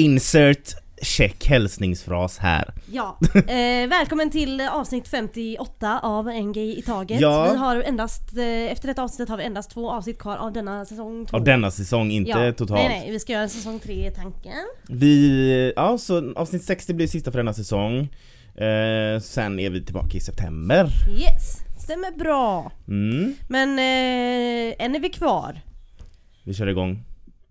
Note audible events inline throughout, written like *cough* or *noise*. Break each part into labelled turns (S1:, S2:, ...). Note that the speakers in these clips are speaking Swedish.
S1: Insert check hälsningsfras här.
S2: Ja, eh, välkommen till avsnitt 58 av En Gay i Taget.
S1: Ja.
S2: Vi har endast, eh, efter detta avsnitt har vi endast två avsnitt kvar av denna säsong två.
S1: Av denna säsong, inte
S2: ja.
S1: totalt.
S2: Nej nej, vi ska göra en säsong tre i tanken.
S1: Vi, ja så avsnitt 60 blir sista för denna säsong. Eh, sen är vi tillbaka i september.
S2: Yes, stämmer bra.
S1: Mm,
S2: Men eh, än är vi kvar.
S1: vi kör igång.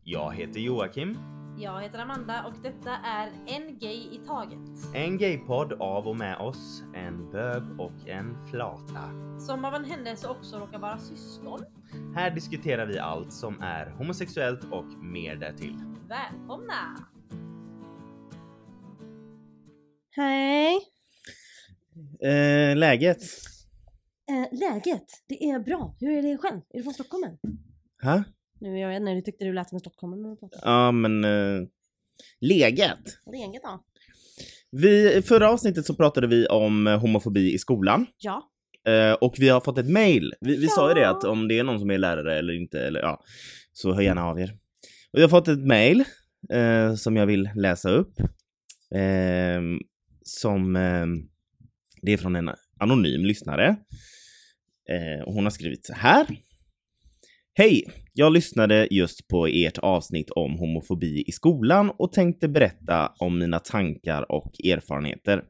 S3: Jag heter Joakim.
S2: Jag heter Amanda och detta är En Gay i Taget.
S3: En gaypodd av och med oss, en bög och en flata.
S2: Som av en händelse också råkar vara syskon.
S3: Här diskuterar vi allt som är homosexuellt och mer därtill.
S2: Välkomna! Hej!
S1: Eh, läget?
S2: Eh, läget? Det är bra. Hur är det själv? Är du från Stockholm än?
S1: Ha?
S2: Nu jag vet inte, du tyckte du lät som en stockholmare när du pratade.
S1: Ja men, eh, läget?
S2: Läget då?
S1: Vi, i förra avsnittet så pratade vi om eh, homofobi i skolan.
S2: Ja.
S1: Eh, och vi har fått ett mail. Vi, vi sa ju det
S2: Ja.
S1: att om det är någon som är lärare eller inte, eller ja, så hör gärna av er. Och vi har fått ett mail eh, som jag vill läsa upp. Eh, som, eh, det är från en anonym lyssnare. Och hon har skrivit så här. Hej! Jag lyssnade just på ert avsnitt om homofobi i skolan och tänkte berätta om mina tankar och erfarenheter.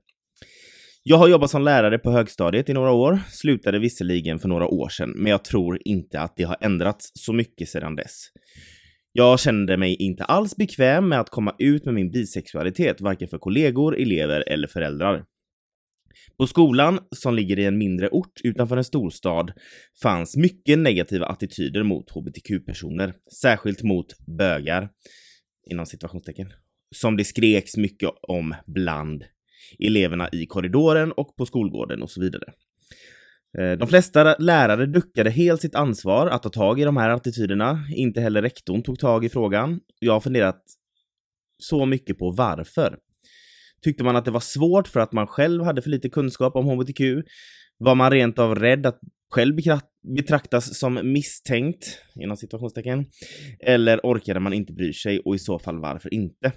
S1: Jag har jobbat som lärare på högstadiet i några år, slutade visserligen för några år sedan, men jag tror inte att det har ändrats så mycket sedan dess. Jag kände mig inte alls bekväm med att komma ut med min bisexualitet, varken för kollegor, elever eller föräldrar. På skolan, som ligger i en mindre ort utanför en storstad, fanns mycket negativa attityder mot hbtq-personer, särskilt mot bögar, inom situationstecken, som det skreks mycket om bland eleverna i korridoren och på skolgården och så vidare. Eh, de flesta lärare duckade helt sitt ansvar att ta tag i de här attityderna. Inte heller rektorn tog tag i frågan. Jag har funderat så mycket på varför. Tyckte man att det var svårt för att man själv hade för lite kunskap om hbtq? Var man rent av rädd att själv betraktas som misstänkt, inom situationstecken? Eller orkade man inte bry sig och i så fall varför inte?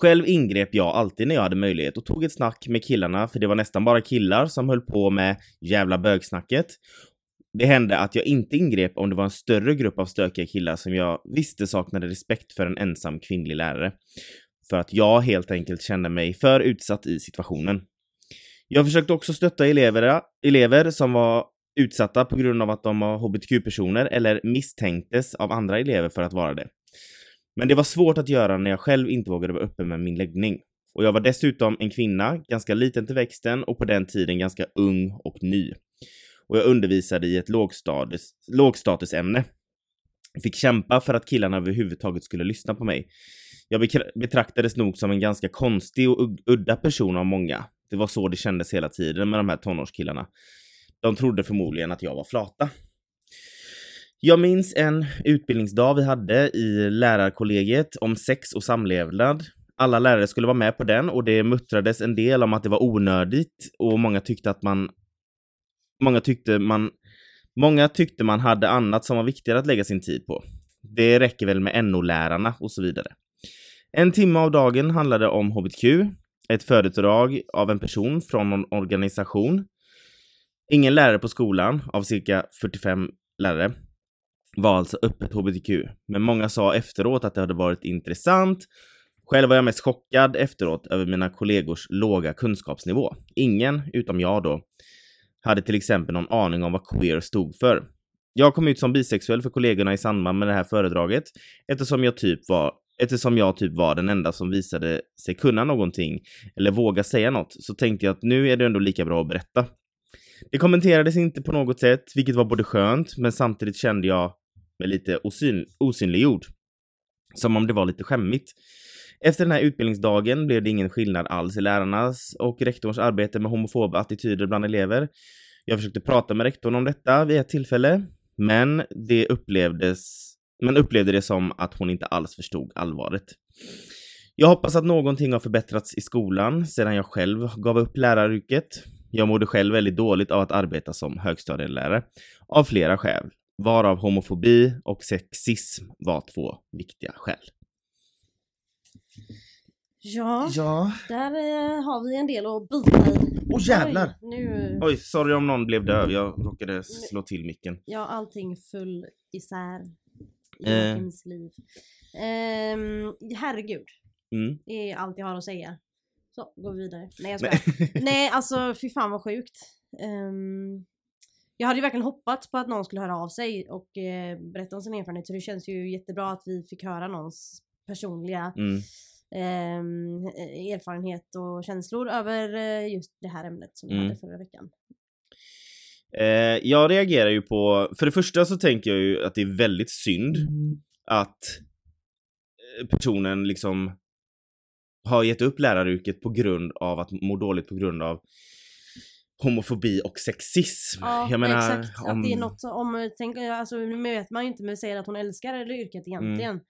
S1: Själv ingrep jag alltid när jag hade möjlighet och tog ett snack med killarna, för det var nästan bara killar som höll på med jävla bögsnacket. Det hände att jag inte ingrep om det var en större grupp av stökiga killar som jag visste saknade respekt för en ensam kvinnlig lärare. För att jag helt enkelt kände mig för utsatt i situationen. Jag försökte också stötta elever, elever som var utsatta på grund av att de var hbtq-personer eller misstänktes av andra elever för att vara det. Men det var svårt att göra när jag själv inte vågade vara öppen med min läggning. Och jag var dessutom en kvinna, ganska liten till växten och på den tiden ganska ung och ny. Och jag undervisade i ett lågstatus, lågstatusämne. Fick kämpa för att killarna överhuvudtaget skulle lyssna på mig. Jag betraktades nog som en ganska konstig och udda person av många. Det var så det kändes hela tiden med de här tonårskillarna. De trodde förmodligen att jag var flata. Jag minns en utbildningsdag vi hade i lärarkollegiet om sex och samlevnad. Alla lärare skulle vara med på den och det muttrades en del om att det var onödigt och många tyckte att man... Många tyckte man... Många tyckte man hade annat som var viktigare att lägga sin tid på. Det räcker väl med NO-lärarna och så vidare. En timme av dagen handlade om hbtq, ett föredrag av en person från någon organisation. Ingen lärare på skolan, av cirka 45 lärare, var alltså öppet hbtq. Men många sa efteråt att det hade varit intressant. Själv var jag mest chockad efteråt över mina kollegors låga kunskapsnivå. Ingen, utom jag då, hade till exempel någon aning om vad queer stod för. Jag kom ut som bisexuell för kollegorna i samband med det här föredraget eftersom jag typ var Eftersom jag typ var den enda som visade sig kunna någonting eller våga säga något så tänkte jag att nu är det ändå lika bra att berätta. Det kommenterades inte på något sätt, vilket var både skönt, men samtidigt kände jag mig lite osyn osynliggjord. Som om det var lite skämmigt. Efter den här utbildningsdagen blev det ingen skillnad alls i lärarnas och rektorns arbete med homofoba attityder bland elever. Jag försökte prata med rektorn om detta vid ett tillfälle, men det upplevdes men upplevde det som att hon inte alls förstod allvaret. Jag hoppas att någonting har förbättrats i skolan sedan jag själv gav upp läraryrket. Jag mådde själv väldigt dåligt av att arbeta som högstadielärare, av flera skäl, varav homofobi och sexism var två viktiga skäl.
S2: Ja,
S1: Ja.
S2: där eh, har vi en del att bita i.
S1: Åh jävlar!
S2: Oj, nu,
S1: Oj, sorry om någon blev döv. Jag råkade slå till micken.
S2: ja allting föll isär. Joakims liv. Ehm, herregud,
S1: Mm.
S2: det är allt jag har att säga. Så, går vi vidare. Nej jag skojar. *laughs* Nej alltså fy fan vad sjukt. Ehm, jag hade ju verkligen hoppats på att någon skulle höra av sig och eh, berätta om sin erfarenhet så det känns ju jättebra att vi fick höra någons personliga
S1: Mm.
S2: ehm, erfarenhet och känslor över eh, just det här ämnet som vi
S1: Mm.
S2: hade förra veckan.
S1: Eh, jag reagerar ju på, för det första så tänker jag ju att det är väldigt synd att eh, personen liksom har gett upp läraryrket på grund av att må dåligt på grund av homofobi och sexism.
S2: Ja,
S1: jag menar,
S2: exakt.
S1: om...
S2: Att det är något som, om, tänk, alltså nu vet man ju inte men säger att hon älskar eller
S1: Mm.
S2: yrket egentligen.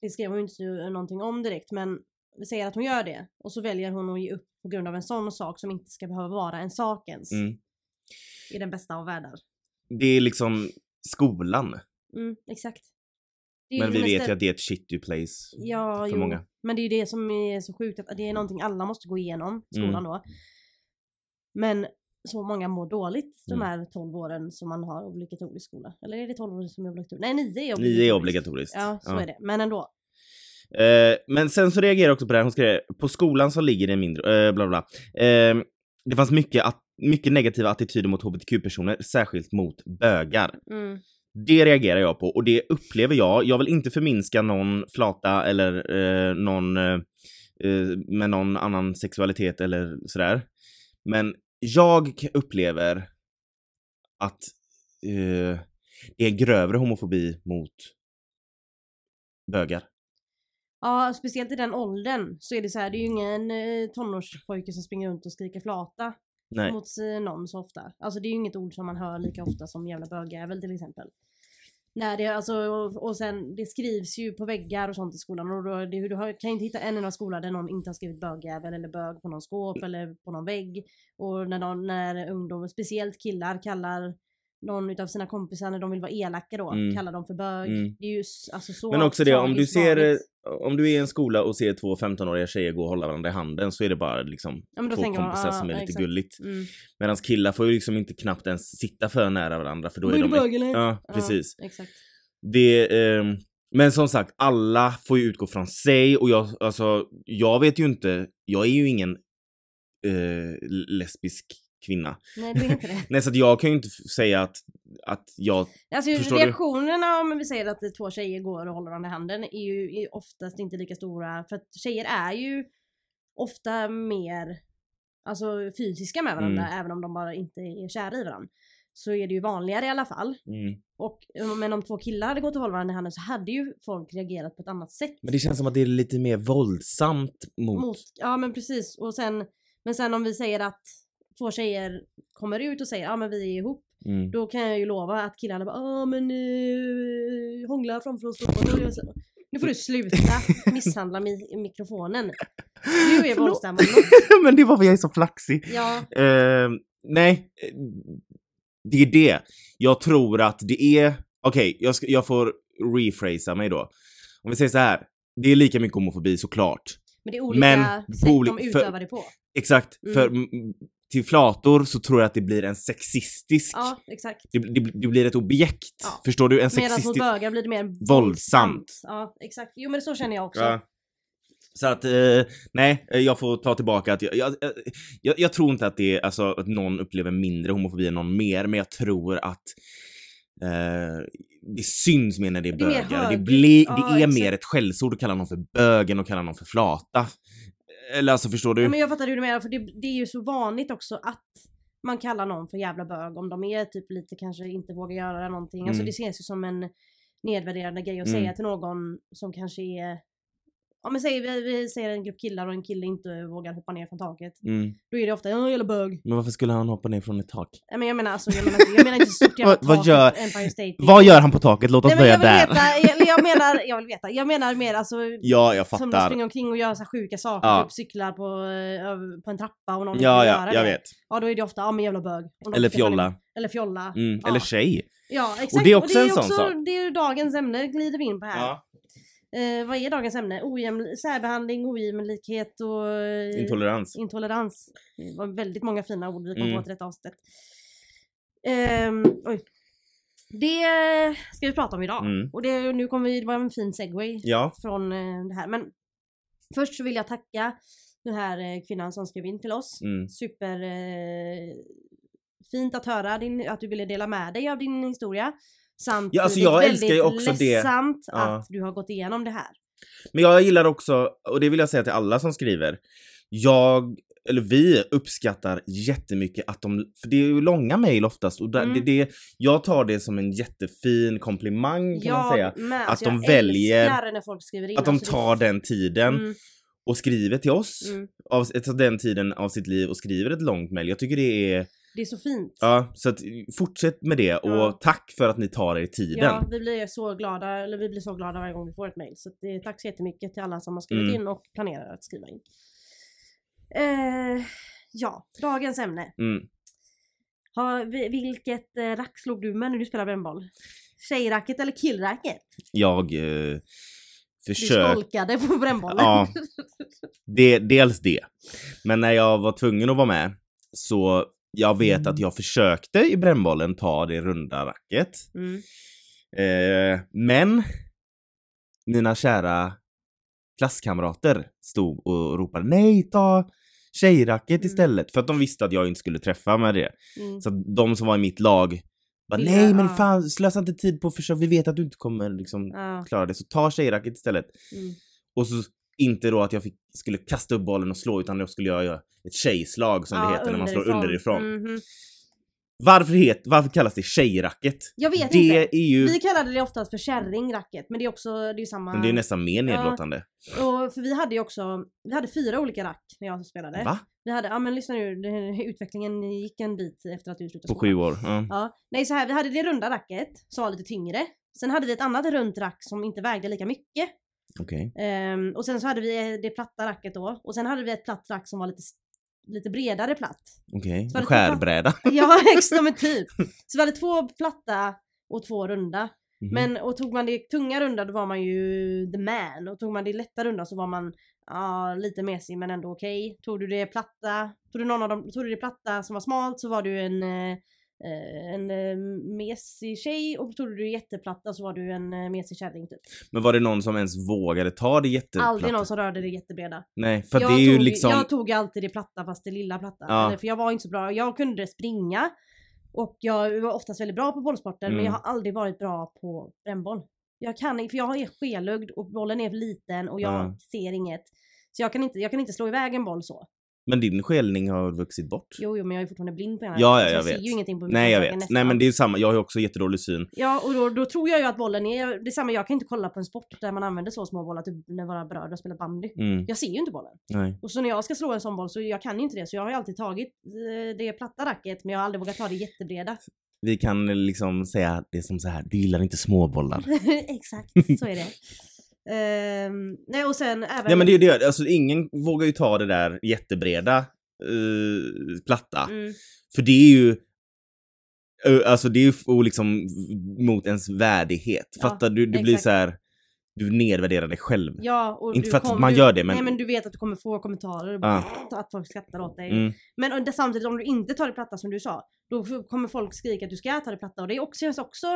S2: Det skrev hon ju inte någonting om direkt men vi säger att hon gör det och så väljer hon att ge upp på grund av en sån sak som inte ska behöva vara en sak ens.
S1: Mm.
S2: I den bästa av världar.
S1: Det är liksom skolan.
S2: Mm, exakt.
S1: Men vi vet ju att det är ett shitty place
S2: Ja,
S1: för
S2: jo.
S1: många.
S2: Men det är ju det som är så sjukt att det är någonting alla måste gå igenom, skolan
S1: Mm.
S2: då. Men så många mår dåligt de
S1: Mm.
S2: här 12 åren som man har obligatorisk skola. Eller är det 12 år som är obligatoriskt? Nej 9 är obligatoriskt.
S1: Nio är obligatoriskt.
S2: Ja, så är det. Men ändå.
S1: Eh, men sen så reagerar jag också på det här, hon skrev på skolan så ligger det mindre, eh, bla bla. Eh, det fanns mycket, att, mycket negativa attityder mot hbtq-personer, särskilt mot bögar.
S2: Mm.
S1: Det reagerar jag på och det upplever jag. Jag vill inte förminska någon flata eller eh, någon eh, eh, med någon annan sexualitet eller sådär. Men jag upplever att eh, det är grövre homofobi mot bögar.
S2: Ja, speciellt i den åldern så är det så här, det är ju ingen eh, tonårspojke som springer runt och skriker flata
S1: Nej.
S2: mot eh, någon så ofta. Alltså det är ju inget ord som man hör lika ofta som jävla bögjävel till exempel. Nej, det, alltså, och, och sen det skrivs ju på väggar och sånt i skolan och då, det, du har, kan inte hitta en enda skola där någon inte har skrivit bögjävel eller bög på någon skåp eller på någon vägg. Och när, någon, när ungdomar, speciellt killar, kallar någon utav sina kompisar när de vill vara elaka då,
S1: Mm.
S2: kallar dem för bög.
S1: Mm.
S2: Det är ju alltså så
S1: Men också det om du ser, eh,
S2: vanligt.
S1: om du är i en skola och ser två 15-åriga tjejer gå och hålla varandra i handen så är det bara liksom
S2: Ja,
S1: två
S2: tänker man,
S1: kompisar
S2: ah,
S1: som är lite
S2: exakt.
S1: gulligt.
S2: Mm.
S1: Medan killar får ju liksom inte knappt ens sitta för nära varandra för då
S2: Då
S1: är
S2: är
S1: de...
S2: bög eller?
S1: Ja, precis.
S2: Ja, exakt.
S1: Det, ehm, men som sagt, alla får ju utgå från sig och jag, alltså, jag vet ju inte, jag är ju ingen eh, lesbisk kvinna.
S2: Nej du är inte det. *laughs*
S1: Nej så att jag kan ju inte säga att, att jag,
S2: Alltså
S1: Förstår du?
S2: reaktionerna om vi säger att det två tjejer går och håller varandra i handen är ju är oftast inte lika stora för att tjejer är ju ofta mer alltså fysiska med varandra
S1: Mm.
S2: även om de bara inte är kära i varandra. Så är det ju vanligare i alla fall.
S1: mm.
S2: Och, men om två killar hade gått och hållit varandra i handen så hade ju folk reagerat på ett annat sätt.
S1: Men det känns som att det är lite mer våldsamt mot,
S2: Mot, ja men precis. Och sen, men sen om vi säger att två tjejer kommer ut och säger ja men vi är ihop.
S1: mm.
S2: Då kan jag ju lova att killarna bara ja men uh, hångla framför oss. Och jag nu får du sluta *laughs* misshandla mi mikrofonen. Du är våldsam. *laughs*
S1: Men det var för jag är så flaxig.
S2: Ja,
S1: Eh, nej, det är det. Jag tror att det är, okej, jag, ska- jag får rephrasa mig då. Om vi säger så här, det är lika mycket homofobi såklart.
S2: men det är olika
S1: Men
S2: sätt de utövar det på.
S1: Exakt,
S2: Mm.
S1: för till flator så tror jag att det blir en sexistisk,
S2: Ja exakt.
S1: det, det, det blir ett objekt.
S2: Ja.
S1: Förstår du? En
S2: Medan mot
S1: sexistisk...
S2: bögar blir det mer
S1: Våldsamt.
S2: Ja exakt. Jo men så känner jag också.
S1: Ja. Så att, eh, nej, jag får ta tillbaka att jag, jag, jag, jag tror inte att det är, alltså att någon upplever mindre homofobi än någon mer, men jag tror att eh, det syns mer när det är
S2: Det är
S1: bögar. Det, blir, det är
S2: exakt.
S1: mer ett skällsord att kalla någon för bög än att kalla någon för flata. Eller alltså förstår du?
S2: Ja, men jag fattar hur du menar för det, det är ju så vanligt också att man kallar någon för jävla bög om de är typ lite kanske inte vågar göra någonting. Alltså
S1: Mm.
S2: det ses ju som en nedvärderande grej att
S1: Mm.
S2: säga till någon som kanske är Ja men säg vi, vi säger en grupp killar och en kille inte vågar hoppa ner från taket.
S1: Mm.
S2: Då är det ofta ja jävla bög.
S1: Men varför skulle han hoppa ner från ett tak?
S2: Nej, men jag menar alltså jag menar, inte- jag menar inte stort jävla *laughs*
S1: Vad- vad
S2: tak,
S1: gör-
S2: Empire State.
S1: Vad gör han på taket? Låt oss
S2: Nej, men
S1: börja
S2: jag vill
S1: där.
S2: veta, jag, jag menar, *laughs* jag vill veta. Jag menar mer alltså
S1: Ja, jag
S2: som
S1: fattar.
S2: springer omkring och gör så här sjuka saker,
S1: Ja.
S2: typ cyklar på, eh, över- på en trappa och någon inte
S1: Ja,
S2: vill
S1: ja,
S2: göra
S1: jag
S2: det.
S1: vet.
S2: Ja då är det ofta, ja men jävla bög. De
S1: Eller fjolla.
S2: Eller fjolla.
S1: Mm.
S2: Ja.
S1: Eller tjej.
S2: Ja exakt.
S1: Och det är också en sån sak.
S2: Det är ju dagens ämne glider vi in på här.
S1: Ja.
S2: Eh, vad är dagens ämne? Ojäml- särbehandling, ojämlikhet och eh,
S1: Intolerans.
S2: intolerans. Det var väldigt många fina ord vi kom
S1: Mm.
S2: på till detta avsnitt. Ehm, oj. Det ska vi prata om idag.
S1: Mm.
S2: Och det, nu kommer vi, det var en fin segway
S1: Ja.
S2: från eh, det här. Men först så vill jag tacka den här eh, kvinnan som skrev in till oss.
S1: Mm.
S2: Super eh, fint att höra din, att du ville dela med dig av din historia. Samtidigt
S1: Ja, alltså jag älskar ju
S2: väldigt
S1: också det.
S2: ledsamt
S1: Ja.
S2: att du har gått igenom det här.
S1: Men jag gillar också, och det vill jag säga till alla som skriver, jag, eller vi uppskattar jättemycket att de, för det är ju långa mejl oftast och där,
S2: Mm.
S1: det, det, jag tar det som en jättefin komplimang kan man säga. Att
S2: alltså,
S1: de
S2: jag
S1: väljer-
S2: när folk skriver in.
S1: Att de
S2: alltså, det-
S1: tar den tiden
S2: Mm,
S1: och skriver till oss,
S2: mm.
S1: av, tar den tiden av sitt liv och skriver ett långt mejl. Jag tycker det är,
S2: Det är så fint.
S1: ja, så att fortsätt med det och
S2: Ja.
S1: tack för att ni tar er tiden.
S2: Ja, vi blir så glada, eller vi blir så glada varje gång vi får ett mejl. Så det, tack så jättemycket till alla som har skrivit
S1: Mm.
S2: in och planerar att skriva in. Eh, ja, dagens ämne.
S1: Mm.
S2: Ha, vi- vilket eh, rack slog du med när du spelade brännboll? Tjejracket eller killracket?
S1: Jag eh,
S2: Du
S1: försöker
S2: skolkade på brännbollen.
S1: Ja. *laughs* Det, dels det. Men när jag var tvungen att vara med så jag vet att jag försökte i brännbollen ta det runda racket.
S2: Mm.
S1: Eh, men mina kära klasskamrater stod och ropade nej ta tjejracket
S2: Mm.
S1: istället för att de visste att jag inte skulle träffa med det.
S2: Mm.
S1: Så de som var i mitt lag bara nej men fan slösa inte tid på att försöka, vi vet att du inte kommer liksom
S2: Ja.
S1: klara det så ta tjejracket istället.
S2: Mm.
S1: Och så inte då att jag fick, skulle kasta upp bollen och slå utan jag skulle göra ett tjejslag som det
S2: Ja,
S1: heter när man slår underifrån.
S2: Mhm.
S1: Varför, het, varför kallas det tjejracket?
S2: Jag vet
S1: det
S2: inte.
S1: är ju...
S2: Vi kallade det oftast för kärringracket men det är också, det är samma.
S1: Men det är nästan mer nedlåtande.
S2: och, för vi hade ju också, vi hade fyra olika rack när jag spelade.
S1: Va?
S2: Vi hade, ja men lyssna nu, det, utvecklingen gick en bit efter att du slutade
S1: På sju år. Ja.
S2: Ja, nej så här, vi hade det runda racket som var lite tyngre. Sen hade vi ett annat runt rack som inte vägde lika mycket.
S1: Okej.
S2: Ehm, och sen så hade vi det platta racket då. Och sen hade vi ett platt rack som var lite, lite bredare platt.
S1: Okej.
S2: Det
S1: Skärbräda. *laughs*
S2: Ja, *laughs* extra med typ. Så vi hade två platta och två runda.
S1: Mhm.
S2: Men och tog man det tunga runda då var man ju the man. Och tog man det lätta runda så var man ja, lite mesig men ändå okej. Tog du det platta, tog du någon av dem, tog du det platta som var smalt så var du en eh, eh, en eh, mesig tjej och tog du jätteplatta så var du en eh, mesig kärring typ.
S1: Men var det någon som ens vågade ta det jätteplatta?
S2: Aldrig någon som rörde det jättebreda.
S1: Nej, för
S2: jag
S1: det är ju
S2: tog,
S1: liksom...
S2: Jag tog alltid det platta fast det lilla platta.
S1: Ja.
S2: För jag var inte så bra. Jag kunde springa och jag var oftast väldigt bra på bollsporten men
S1: Mm.
S2: jag har aldrig varit bra på brännboll. Jag kan för jag är skelögd och bollen är liten och jag
S1: Ja.
S2: ser inget. Så jag kan, inte, jag kan inte slå iväg en boll så.
S1: Men din skelning har vuxit bort.
S2: Jo, jo men jag är fortfarande blind på ena
S1: Ja, ja, jag
S2: jag
S1: vet.
S2: ser ju ingenting på
S1: Nej, jag
S2: nästan.
S1: vet. Nej, men det är samma. Jag har ju också jättedålig syn.
S2: Ja, och då, då tror jag ju att bollen är... Det är samma, jag kan inte kolla på en sport där man använder så små bollar, typ när våra bröder har spelat bandy.
S1: Mm.
S2: Jag ser ju inte bollen.
S1: Nej.
S2: Och så när jag ska slå en sån boll så jag kan ju inte det så jag har ju alltid tagit eh, det platta racket men jag har aldrig vågat ta det jättebreda.
S1: Vi kan liksom säga det som så här, du gillar inte småbollar. *laughs*
S2: Exakt, så är det. *laughs* Ehm, nej och sen även...
S1: Nej men det är det, alltså ingen vågar ju ta det där jättebreda eh, platta.
S2: Mm,
S1: För det är ju eh, Alltså det är ju och liksom mot ens värdighet.
S2: Ja,
S1: Fattar du? Det blir
S2: exakt.
S1: så här. Du nedvärderar dig själv.
S2: ja, och
S1: Inte
S2: du
S1: för att man gör det, men-
S2: Nej men du vet att du kommer få kommentarer
S1: Ja.
S2: att folk skrattar åt dig.
S1: Mm.
S2: Men och det, samtidigt om du inte tar det platta som du sa, då kommer folk skrika att du ska ta det platta och det är också, känns också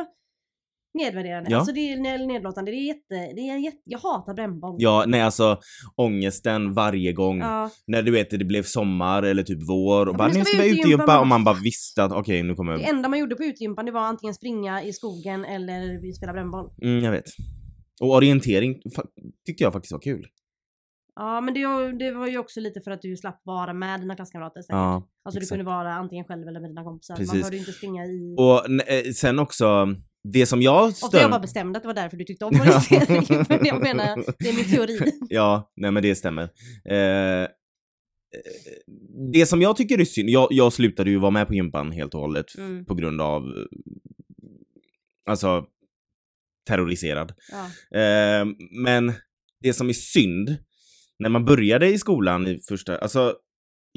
S2: nedvärderande.
S1: Ja.
S2: Alltså det är ned- nedlåtande. Det är jätte, det är jätte, jag hatar brännboll.
S1: Ja, nej alltså ångesten varje gång.
S2: Ja.
S1: När du vet det blev sommar eller typ vår och
S2: men
S1: bara
S2: nu ska vi
S1: vi
S2: ut i
S1: ut i
S2: gympa,
S1: gympa
S2: man
S1: och
S2: bara,
S1: man bara visste att okej nu kommer
S2: Det enda man gjorde på utegympan det var antingen springa i skogen eller spela brännboll.
S1: Mm, jag vet. Och orientering tyckte jag faktiskt var kul.
S2: Ja men det, det var ju också lite för att du slapp vara med dina klasskamrater säkert.
S1: Ja,
S2: alltså du
S1: exakt.
S2: kunde vara antingen själv eller med dina kompisar. Man
S1: Precis.
S2: behövde ju inte springa i...
S1: Och eh, sen också, det som jag
S2: Ofta jag
S1: stör...
S2: bara bestämde att det var därför du tyckte om *laughs* men *laughs* jag menar, det är min teori. *laughs*
S1: Ja, nej men det stämmer. Eh, eh, det som jag tycker är synd, jag, jag slutade ju vara med på gympan helt och hållet
S2: Mm.
S1: på grund av, eh, alltså, terroriserad.
S2: Ja.
S1: Eh, men det som är synd, när man började i skolan i första, alltså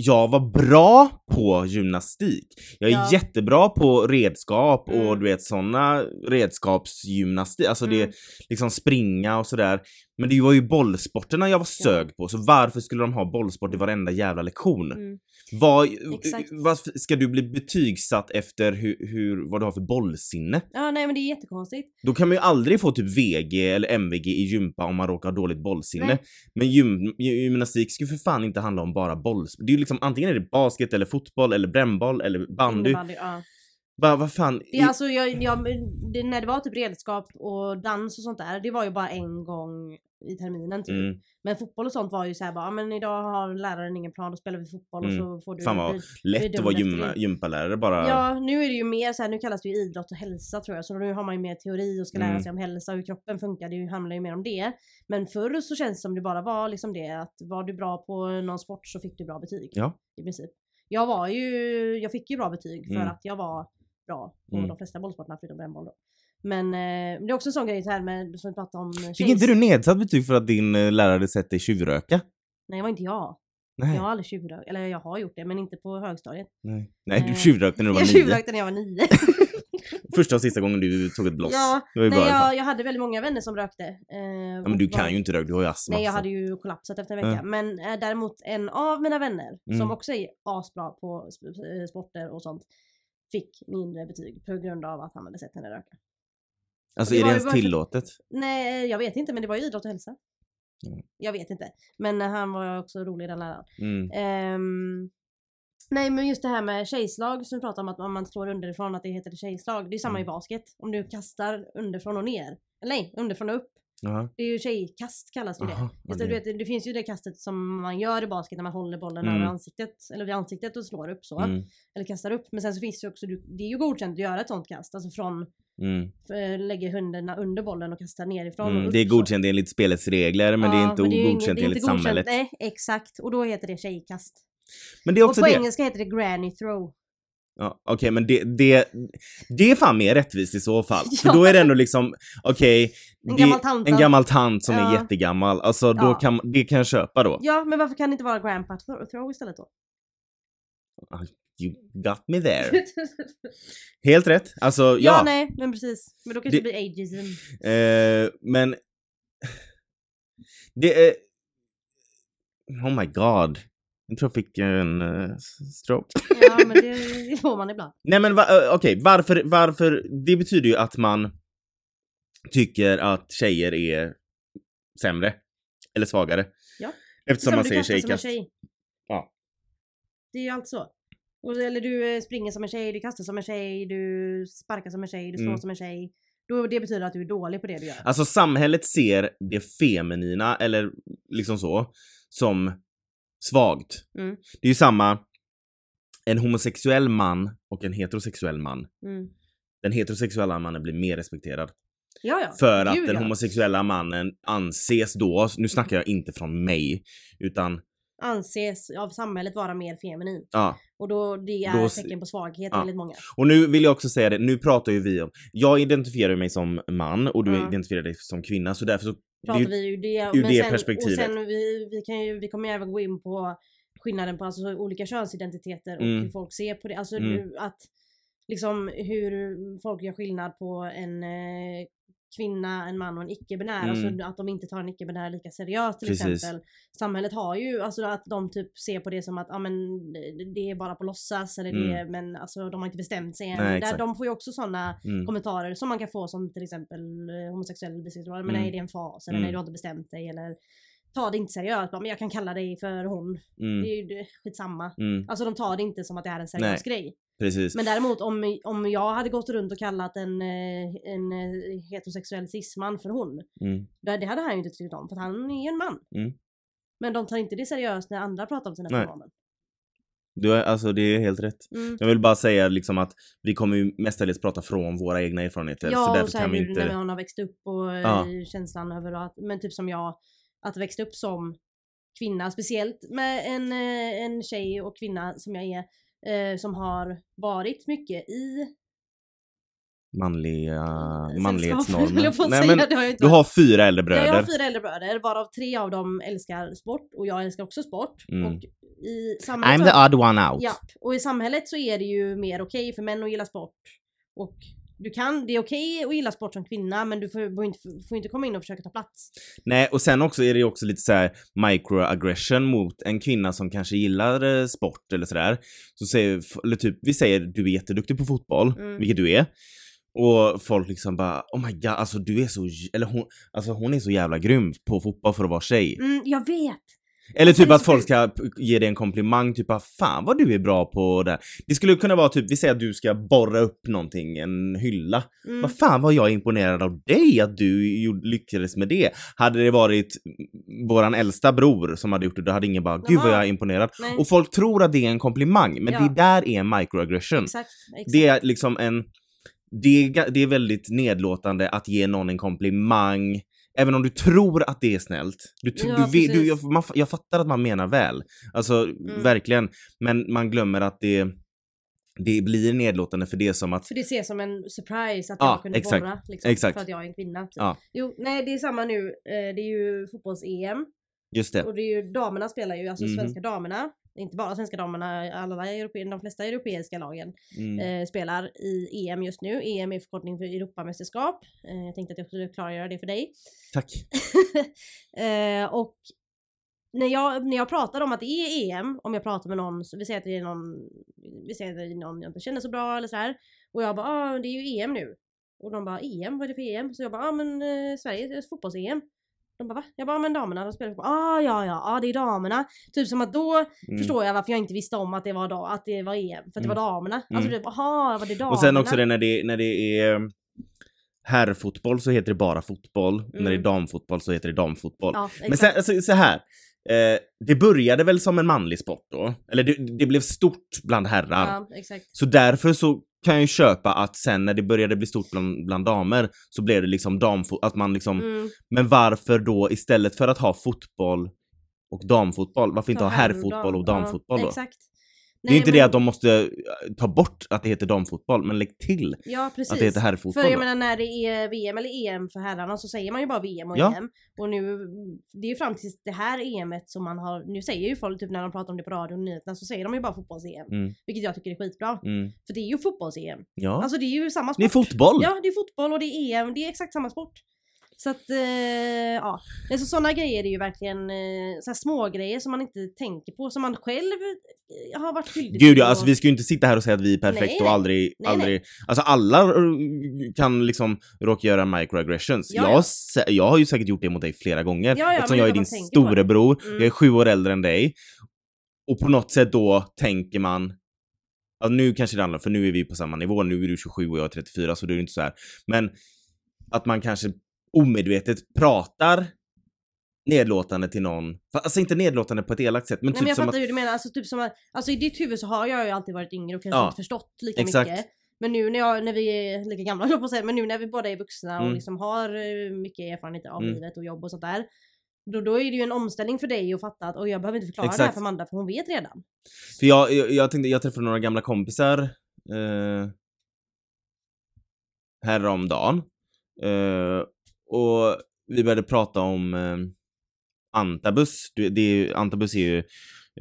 S1: jag var bra på gymnastik. Jag är
S2: Ja.
S1: jättebra på redskap och
S2: Mm.
S1: du vet såna redskapsgymnastik, alltså det
S2: Mm.
S1: liksom springa och sådär. Men det var ju bollsporterna jag var sög på, så varför skulle de ha bollsport i varenda jävla lektion?
S2: Mm.
S1: Vad, vad, ska du bli betygsatt efter hur, hur, vad du har för bollsinne?
S2: Ja, nej men det är jättekonstigt.
S1: Då kan man ju aldrig få typ VG eller MVG i gympa om man råkar ha dåligt bollsinne.
S2: Nej.
S1: Men gym, gymnastik ska ju för fan inte handla om bara boll. Det är ju liksom antingen är det basket eller fotboll eller brännboll eller bandy.
S2: Innebandy, ja.
S1: Vad vad fan?
S2: Det alltså, jag, jag, det, när det var typ redskap och dans och sånt där, det var ju bara en gång i terminen typ.
S1: Mm.
S2: Men fotboll och sånt var ju såhär bara, men idag har läraren ingen plan, då spelar vi fotboll
S1: Mm.
S2: och så får du...
S1: Fan vad lätt att vara
S2: det.
S1: gympalärare bara.
S2: Ja, nu är det ju mer så här, nu kallas det ju idrott och hälsa tror jag, så nu har man ju mer teori och ska lära
S1: Mm.
S2: sig om hälsa och hur kroppen funkar, det handlar ju mer om det. Men förr så känns det som det bara var liksom det att var du bra på någon sport så fick du bra betyg.
S1: Ja.
S2: I princip. Jag var ju, jag fick ju bra betyg för
S1: Mm.
S2: att jag var bra på
S1: Mm.
S2: de flesta bollsporterna förutom brännboll då. Men eh, det är också en sån grej här med, som vi pratade om
S1: Fick
S2: tjejs-
S1: inte du nedsatt betyg för att din eh, lärare sett dig tjuvröka?
S2: Nej det var inte jag.
S1: Nej.
S2: Jag har aldrig tjuvrökt, eller jag har gjort det men inte på högstadiet.
S1: Nej. Nej, du
S2: Eh,
S1: tjuvrökte när du var
S2: Jag
S1: nio.
S2: tjuvrökte när jag var nio. *laughs*
S1: Första och sista gången du tog ett bloss.
S2: Ja, Nej,
S1: bara,
S2: jag, jag hade väldigt många vänner som rökte. Eh,
S1: ja, men du kan ju inte röka, du har ju astma.
S2: Nej, jag hade ju kollapsat efter en vecka.
S1: Ja.
S2: Men eh, däremot en av mina vänner,
S1: Mm.
S2: som också är asbra på sp- eh, sporter och sånt, fick mindre betyg på grund av att han hade sett henne röka.
S1: Alltså
S2: det
S1: är det ens
S2: bara för-
S1: tillåtet?
S2: Nej, jag vet inte, men det var ju idrott och hälsa.
S1: Mm.
S2: Jag vet inte. Men han var också rolig den läraren.
S1: Mm.
S2: Ehm, nej men just det här med tjejslag som vi pratade om att om man slår underifrån att det heter tjejslag. Det är samma i
S1: Mm.
S2: basket. Om du kastar underifrån och ner. Eller nej, underifrån och upp.
S1: Jaha.
S2: Det är ju tjejkast kallas ju det.
S1: Aha,
S2: Just det, du vet, det finns ju det kastet som man gör i basket när man håller bollen
S1: Mm.
S2: över ansiktet. Eller vid ansiktet och slår upp så.
S1: Mm.
S2: Eller kastar upp. Men sen så finns det ju också, det är ju godkänt att göra ett sånt kast. Alltså från,
S1: Mm.
S2: för, lägger händerna under bollen och kastar nerifrån och
S1: Mm.
S2: upp
S1: Det är
S2: så.
S1: godkänt enligt spelets regler men det är
S2: Ja,
S1: inte
S2: det är inte
S1: enligt
S2: godkänt.
S1: samhället.
S2: Nej, exakt. Och då heter det tjejkast.
S1: Men det är
S2: Och
S1: också
S2: på
S1: det.
S2: engelska heter det granny throw.
S1: Ja, Okej men det, det, det är fan mer rättvist i så fall. *laughs* För
S2: Ja.
S1: då är det ändå liksom, okej,
S2: En
S1: det-
S2: gammal
S1: en
S2: då.
S1: gammal tant som är
S2: Ja.
S1: jättegammal. Alltså då
S2: Ja.
S1: kan, det kan jag köpa då.
S2: Ja, men varför kan det inte vara grandpa throw throw istället då?
S1: You got me there. Helt rätt. Alltså *laughs*
S2: ja.
S1: ja.
S2: nej, men precis. Men då kanske
S1: Det-
S2: det blir ageism.
S1: Eh, men det är... Oh my god. Jag tror jag fick en uh, stroke.
S2: Ja, men det, det *laughs* får man ibland.
S1: Nej men va, okej, varför, varför? Det betyder ju att man tycker att tjejer är sämre. Eller svagare.
S2: Ja.
S1: Eftersom
S2: Som
S1: man säger tjejkast.
S2: tjej.
S1: Ja.
S2: Det är ju allt så. Eller du eh, springer som en tjej, du kastar som en tjej, du sparkar som en tjej, du slår
S1: Mm.
S2: som en tjej. Då, det betyder att du är dålig på det du gör.
S1: Alltså samhället ser det feminina, eller liksom så, som svagt.
S2: Mm.
S1: Det är ju samma, en homosexuell man och en heterosexuell man.
S2: Mm.
S1: Den heterosexuella mannen blir mer respekterad.
S2: Ja, ja.
S1: För att
S2: Gud,
S1: den homosexuella mannen anses då, nu snackar jag inte från mig, utan
S2: Anses av samhället vara mer feminin.
S1: ja.
S2: Och då, det är
S1: Då
S2: tecken på svaghet
S1: ja.
S2: enligt många.
S1: Och nu vill jag också säga det, nu pratar ju vi om, jag identifierar mig som man och du
S2: Ja.
S1: identifierar dig som kvinna så därför så
S2: Pratar
S1: det,
S2: vi ju det.
S1: ur
S2: men
S1: det
S2: sen,
S1: perspektivet.
S2: Och sen vi, vi, kan ju, vi kommer ju även gå in på skillnaden på alltså, olika könsidentiteter och
S1: Mm.
S2: hur folk ser på det. Alltså
S1: Mm.
S2: att liksom hur folk gör skillnad på en eh, kvinna, en man och en icke-binär.
S1: Mm.
S2: Alltså att de inte tar en icke-binär lika seriöst till
S1: Precis.
S2: exempel. Samhället har ju, alltså att de typ ser på det som att ja men det- det är bara på låtsas eller det,
S1: Mm.
S2: men alltså de har inte bestämt sig än.
S1: Nej,
S2: Där, de får ju också sådana
S1: mm,
S2: kommentarer som man kan få som till exempel eh, homosexuell, bisexuell, men
S1: Mm.
S2: nej det är en fas eller
S1: Mm.
S2: nej du har inte bestämt dig eller ta det inte seriöst, bara, men jag kan kalla dig för hon.
S1: mm,
S2: Det är ju skitsamma.
S1: mm,
S2: Alltså de tar det inte som att det är en seriös grej.
S1: precis.
S2: Men däremot om, om jag hade gått runt och kallat en, eh, en eh, heterosexuell cisman för hon,
S1: Mm,
S2: det hade han ju inte tyckt om för han är ju en man.
S1: Mm.
S2: Men de tar inte det seriöst när andra pratar om sina
S1: Nej.
S2: förhållanden.
S1: du, är- alltså det är helt rätt.
S2: Mm.
S1: Jag vill bara säga liksom att vi kommer ju mestadels prata från våra egna erfarenheter så
S2: Ja, och
S1: därför
S2: så
S1: kan
S2: här
S1: vi inte...
S2: när man har växt upp och eh,
S1: Ja.
S2: känslan över att, men typ som jag, att växa upp som kvinna, speciellt med en, eh, en tjej och kvinna som jag är, eh, som har varit mycket i
S1: manliga *laughs*
S2: på att
S1: Nej men
S2: har
S1: du har fyra äldre
S2: Ja, jag har
S1: bröder.
S2: fyra äldre bröder, varav tre av dem älskar sport och jag älskar också sport.
S1: Mm.
S2: Och i samhället
S1: I'm the odd one out.
S2: Ja, och i samhället så är det ju mer okej för män att gilla sport och du kan, det är okej att gilla sport som kvinna men du får, får, inte, får inte komma in och försöka ta plats.
S1: Nej, och sen också är det ju också lite så här microaggression mot en kvinna som kanske gillar eh, sport eller sådär. Så säger, eller typ, vi säger du är jätteduktig på fotboll,
S2: Mm.
S1: vilket du är. Och folk liksom bara oh my god, alltså du är så, eller hon, alltså hon är så jävla grym på fotboll för att vara tjej.
S2: Mm, jag vet!
S1: Eller typ att folk ska ge dig en komplimang, typ ah, fan vad du är bra på det. här." Det skulle kunna vara typ, vi säger att du ska borra upp någonting, en hylla.
S2: Mm.
S1: Vad fan var jag imponerad av dig att du lyckades med det. Hade det varit våran äldsta bror som hade gjort det, då hade ingen bara gud vad jag är imponerad.
S2: Nej,
S1: Och folk tror att det är en komplimang, men
S2: Ja.
S1: det där är en microaggression.
S2: exakt, exakt.
S1: Det är liksom en... Det är, det är väldigt nedlåtande att ge någon en komplimang, även om du tror att det är snällt. Du,
S2: Ja,
S1: du, du, jag, man, jag fattar att man menar väl, alltså
S2: Mm.
S1: verkligen. Men man glömmer att det, det blir nedlåtande för det som att
S2: För det ses som en surprise att
S1: Ja,
S2: jag kunde
S1: exakt,
S2: borra. Liksom,
S1: exakt.
S2: För att jag är en kvinna. Typ.
S1: Ja.
S2: Jo, nej det är samma nu. Eh, Det är ju fotbolls-EM.
S1: just det.
S2: Och det är ju damerna spelar ju, alltså
S1: Mhm.
S2: svenska damerna. Inte bara svenska damerna, alla europe, de flesta europeiska lagen
S1: Mm.
S2: eh, spelar i EM just nu. EM är förkortning för Europamästerskap. Eh, jag tänkte att jag skulle klargöra det för dig.
S1: Tack. *laughs*
S2: eh, och när jag, när jag pratar om att det är EM, om jag pratar med någon, vi säger att det är någon, vi säger att det är någon jag inte känner så bra eller så här. Och jag bara, ah, det är ju EM nu. Och de bara, EM? Vad är det för EM? Så jag bara, ah men eh, Sverige, det är fotbolls-EM. De bara va? Jag bara, men damerna, de spelar fotboll. Ah ja ja, ah, det är damerna. Typ som att då
S1: Mm.
S2: förstår jag varför jag inte visste om att det var, da- att det var EM. För att det var damerna. Alltså
S1: Mm.
S2: typ, aha, var det damerna?
S1: Och sen också det när det, när det är herrfotboll så heter det bara fotboll. När det är
S2: Mm.
S1: damfotboll så heter det damfotboll.
S2: Ja,
S1: Men sen, alltså, så här. Eh, det började väl som en manlig sport då? Eller det, det blev stort bland herrar.
S2: Ja.
S1: Så därför så kan jag ju köpa att sen när det började bli stort bland, bland damer så blev det liksom damfotboll, att man liksom,
S2: Mm.
S1: men varför då istället för att ha fotboll och damfotboll, varför inte ha herrfotboll och
S2: dam.
S1: damfotboll
S2: ja,
S1: då?
S2: Exakt.
S1: Det är inte det att de måste eh, ta bort att det heter damfotboll, men lägg till
S2: Ja
S1: att det heter herrfotboll.
S2: För jag menar när det är VM eller EM för herrarna så säger man ju bara VM och
S1: Ja.
S2: EM. Och nu, det är ju fram till det här EMet som man har, nu säger ju folk typ när de pratar om det på radio och nyheterna så säger de ju bara fotbolls-EM.
S1: Mm.
S2: Vilket jag tycker är skitbra.
S1: Mm.
S2: För det är ju fotbolls-EM.
S1: Ja,
S2: Alltså det är ju samma sport.
S1: det är fotboll!
S2: Ja, det är fotboll och det är EM, det är exakt samma sport. Så att, eh, ja. Så sådana grejer är ju verkligen eh, så små grejer som man inte tänker på, som man själv eh, har varit skyldig
S1: Gud ja, alltså vi ska ju inte sitta här och säga att vi är perfekta
S2: Nej,
S1: och
S2: nej.
S1: aldrig,
S2: Nej,
S1: aldrig, alltså alla eh, kan liksom råka göra microaggressions.
S2: Ja,
S1: jag,
S2: ja.
S1: jag har ju säkert gjort det mot dig flera gånger
S2: Ja, ja,
S1: eftersom jag är din storebror,
S2: Mm.
S1: jag är sju år äldre än dig. Och på något sätt då tänker man, ja nu kanske det handlar, för nu är vi på samma nivå, nu är du 27 och jag är 34 så det är inte så här. Men att man kanske omedvetet pratar nedlåtande till någon, alltså inte nedlåtande på ett elakt sätt men
S2: Nej
S1: typ
S2: men jag
S1: som
S2: fattar
S1: att,
S2: hur du menar, alltså typ som att, alltså i ditt huvud så har jag ju alltid varit yngre och kanske
S1: Ja,
S2: inte förstått lika
S1: exakt.
S2: mycket. Men nu när, jag, när vi är lika gamla *laughs* jag på säga, men nu när vi båda är vuxna och
S1: Mm.
S2: liksom har eh, mycket erfarenheter av
S1: Mm.
S2: livet och jobb och sånt där. Då, då är det ju en omställning för dig att fatta att och jag behöver inte förklara det här
S1: Exakt.
S2: för Amanda för hon vet redan.
S1: För jag, jag, jag tänkte, jag träffade några gamla kompisar eh, häromdagen. Eh, och vi började prata om eh, antabus. Det är, ju- antabus är ju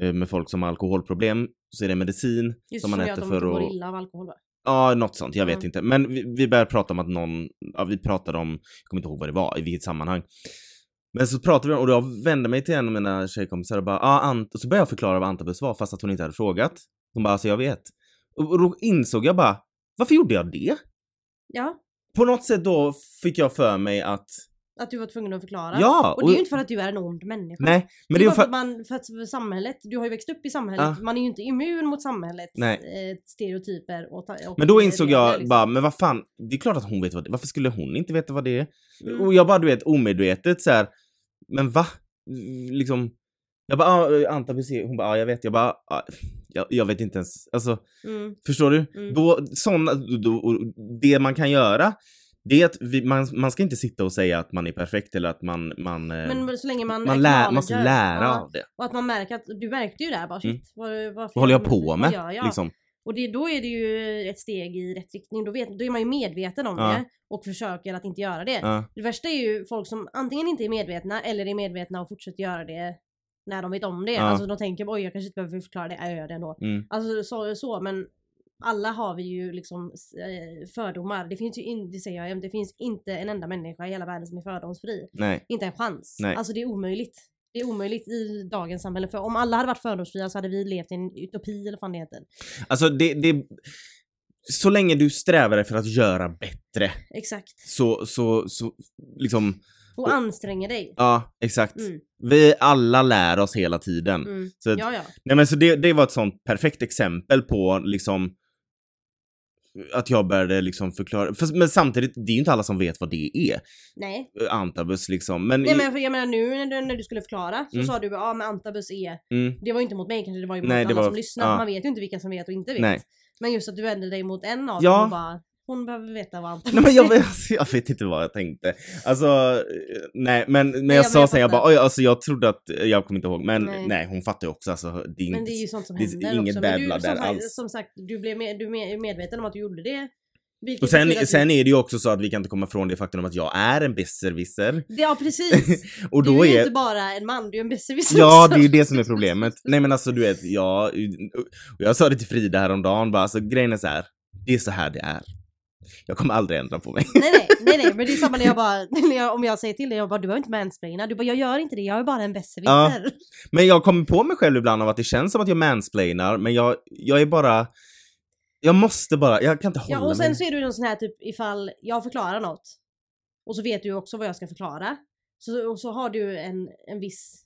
S1: eh, med folk som har alkoholproblem, så är det medicin
S2: Just
S1: som man
S2: gör att
S1: äter
S2: de
S1: för
S2: inte mår
S1: att...
S2: illa av alkohol va?
S1: Ja, något sånt. Jag vet inte. Men vi, vi började prata om att någon, ja, vi pratade om, jag kommer inte ihåg vad det var, i vilket sammanhang. Men så pratade vi om, och jag vände mig till en av mina tjejkompisar och bara, ah, ant och så började jag förklara vad antabus var fast att hon inte hade frågat. Hon bara, alltså jag vet. Och, och då insåg jag bara, varför gjorde jag det?
S2: Ja,
S1: På något sätt då fick jag för mig att,
S2: att du var tvungen att förklara.
S1: ja!
S2: Och det är ju inte för att du är en ond människa.
S1: nej, men
S2: det är
S1: det är
S2: bara för att man, för att samhället, du har ju växt upp i samhället,
S1: Ja.
S2: man är ju inte immun mot samhällets eh, stereotyper och, och
S1: men då insåg jag
S2: liksom.
S1: bara, men vad fan, det är klart att hon vet vad det är. Varför skulle hon inte veta vad det är?
S2: Mm.
S1: Och jag bara du vet omedvetet så här. men va? Liksom, jag bara, ah, Anta precis, hon bara, ah, jag vet, jag bara, ah, jag, jag vet inte ens, alltså
S2: Mm.
S1: förstår du?
S2: Mm.
S1: Då, såna, då, det man kan göra, det är att vi, man, man ska inte sitta och säga att man är perfekt eller att man, man, eh,
S2: Men så länge man,
S1: man lär, måste
S2: acknowledger-
S1: lära
S2: ja,
S1: av det.
S2: Och att man märker att, du märkte ju där bara shit,
S1: Mm.
S2: vad,
S1: Vad håller jag på med?
S2: gör jag?
S1: Liksom.
S2: Och det, då är det ju ett steg i rätt riktning, då, vet, då är man ju medveten om
S1: Ja.
S2: det och försöker att inte göra det.
S1: Ja,
S2: Det värsta är ju folk som antingen inte är medvetna eller är medvetna och fortsätter göra det när de vet om det.
S1: Ja.
S2: Alltså de tänker oj jag kanske inte behöver förklara det, jag gör det ändå.
S1: mm,
S2: Alltså så, så men alla har vi ju liksom eh, fördomar. Det finns ju in, det säger jag det finns inte en enda människa i hela världen som är fördomsfri.
S1: Nej.
S2: Inte en chans.
S1: Nej.
S2: Alltså det är omöjligt. Det är omöjligt i dagens samhälle. För om alla hade varit fördomsfria så hade vi levt i en utopi eller vad det heter.
S1: Alltså det, det... Så länge du strävar efter att göra bättre
S2: Exakt.
S1: så, så, så liksom...
S2: Och
S1: Och-
S2: anstränger dig.
S1: Ja, exakt.
S2: Mm,
S1: Vi alla lär oss hela tiden.
S2: mm.
S1: Så att,
S2: Ja, ja.
S1: nej men så det, det var ett sånt perfekt exempel på liksom att jag började liksom förklara, Fast, men samtidigt, det är ju inte alla som vet vad det är,
S2: Nej.
S1: eh, antabus liksom. Men,
S2: Nej men för jag menar nu när du, när du skulle förklara så
S1: Mm.
S2: sa du ja men antabus är
S1: mm,
S2: Det var ju inte mot mig kanske, det var ju mot
S1: Nej,
S2: alla
S1: var-
S2: som lyssnar.
S1: ja.
S2: För man vet ju inte vilka som vet och inte vet.
S1: Nej.
S2: Men just att du vände dig mot en av
S1: Ja.
S2: dem och bara hon behöver veta vad antabus
S1: nej men jag, alltså, jag vet inte vad jag tänkte. Alltså, eh, nej men, men jag,
S2: jag-
S1: sa sen, jag bara oj alltså jag trodde att, jag kommer inte ihåg, men nej,
S2: Nej.
S1: hon fattar ju också alltså. Det är
S2: Men det är ju sånt som händer
S1: inget
S2: också. Men du, som,
S1: där
S2: sagt-
S1: alls.
S2: som sagt, du blev med, du är medveten om att du gjorde det. Vilket
S1: Och sen, sen är det ju också så att vi kan inte komma ifrån det faktum att jag är en besserwisser.
S2: Ja precis. *laughs*
S1: Och då
S2: du är ju
S1: är,
S2: inte bara en man, du är en besserwisser
S1: Ja, det är ju det som är problemet. Nej men alltså du vet, jag, jag sa det till Frida häromdagen bara, alltså grejen är så här. det är så här det är. Jag kommer aldrig ändra på mig.
S2: Nej nej, nej nej men det är samma när jag *laughs* bara, när jag, om jag säger till dig, jag bara du behöver inte mansplaina. Du bara jag gör inte det, jag är bara en besserwisser.
S1: Men jag kommer på mig själv ibland av att det känns som att jag mansplainar, men jag, jag är bara, jag måste bara, jag kan inte hålla
S2: Ja och
S1: mig.
S2: sen så är du någon sån här typ ifall jag förklarar något och så vet du också vad jag ska förklara. Så, och så har du en, en viss,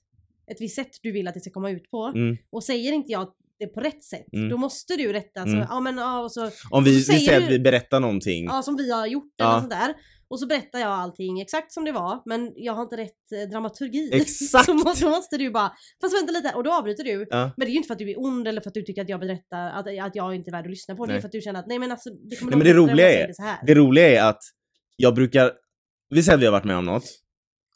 S2: ett visst sätt du vill att det ska komma ut på.
S1: Mm.
S2: Och säger inte jag det på rätt sätt,
S1: Mm.
S2: då måste du rätta. Så,
S1: Mm.
S2: ja men ja och så,
S1: Om vi,
S2: och så
S1: vi
S2: säger du-
S1: att vi berättar någonting.
S2: ja som vi har gjort
S1: Ja.
S2: eller sånt där. Och så berättar jag allting exakt som det var, men jag har inte rätt eh, dramaturgi. *laughs*
S1: Exakt.
S2: så må- då måste du bara, fast vänta lite, och då avbryter du.
S1: Ja.
S2: Men det är ju inte för att du är ond eller för att du tycker att jag berättar att, att jag inte är värd att lyssna på. Det är
S1: Nej.
S2: för att du känner att nej men alltså det kommer
S1: Nej, men det roliga är-
S2: det så här.
S1: Det roliga är att jag brukar, vi säger att vi har varit med om något,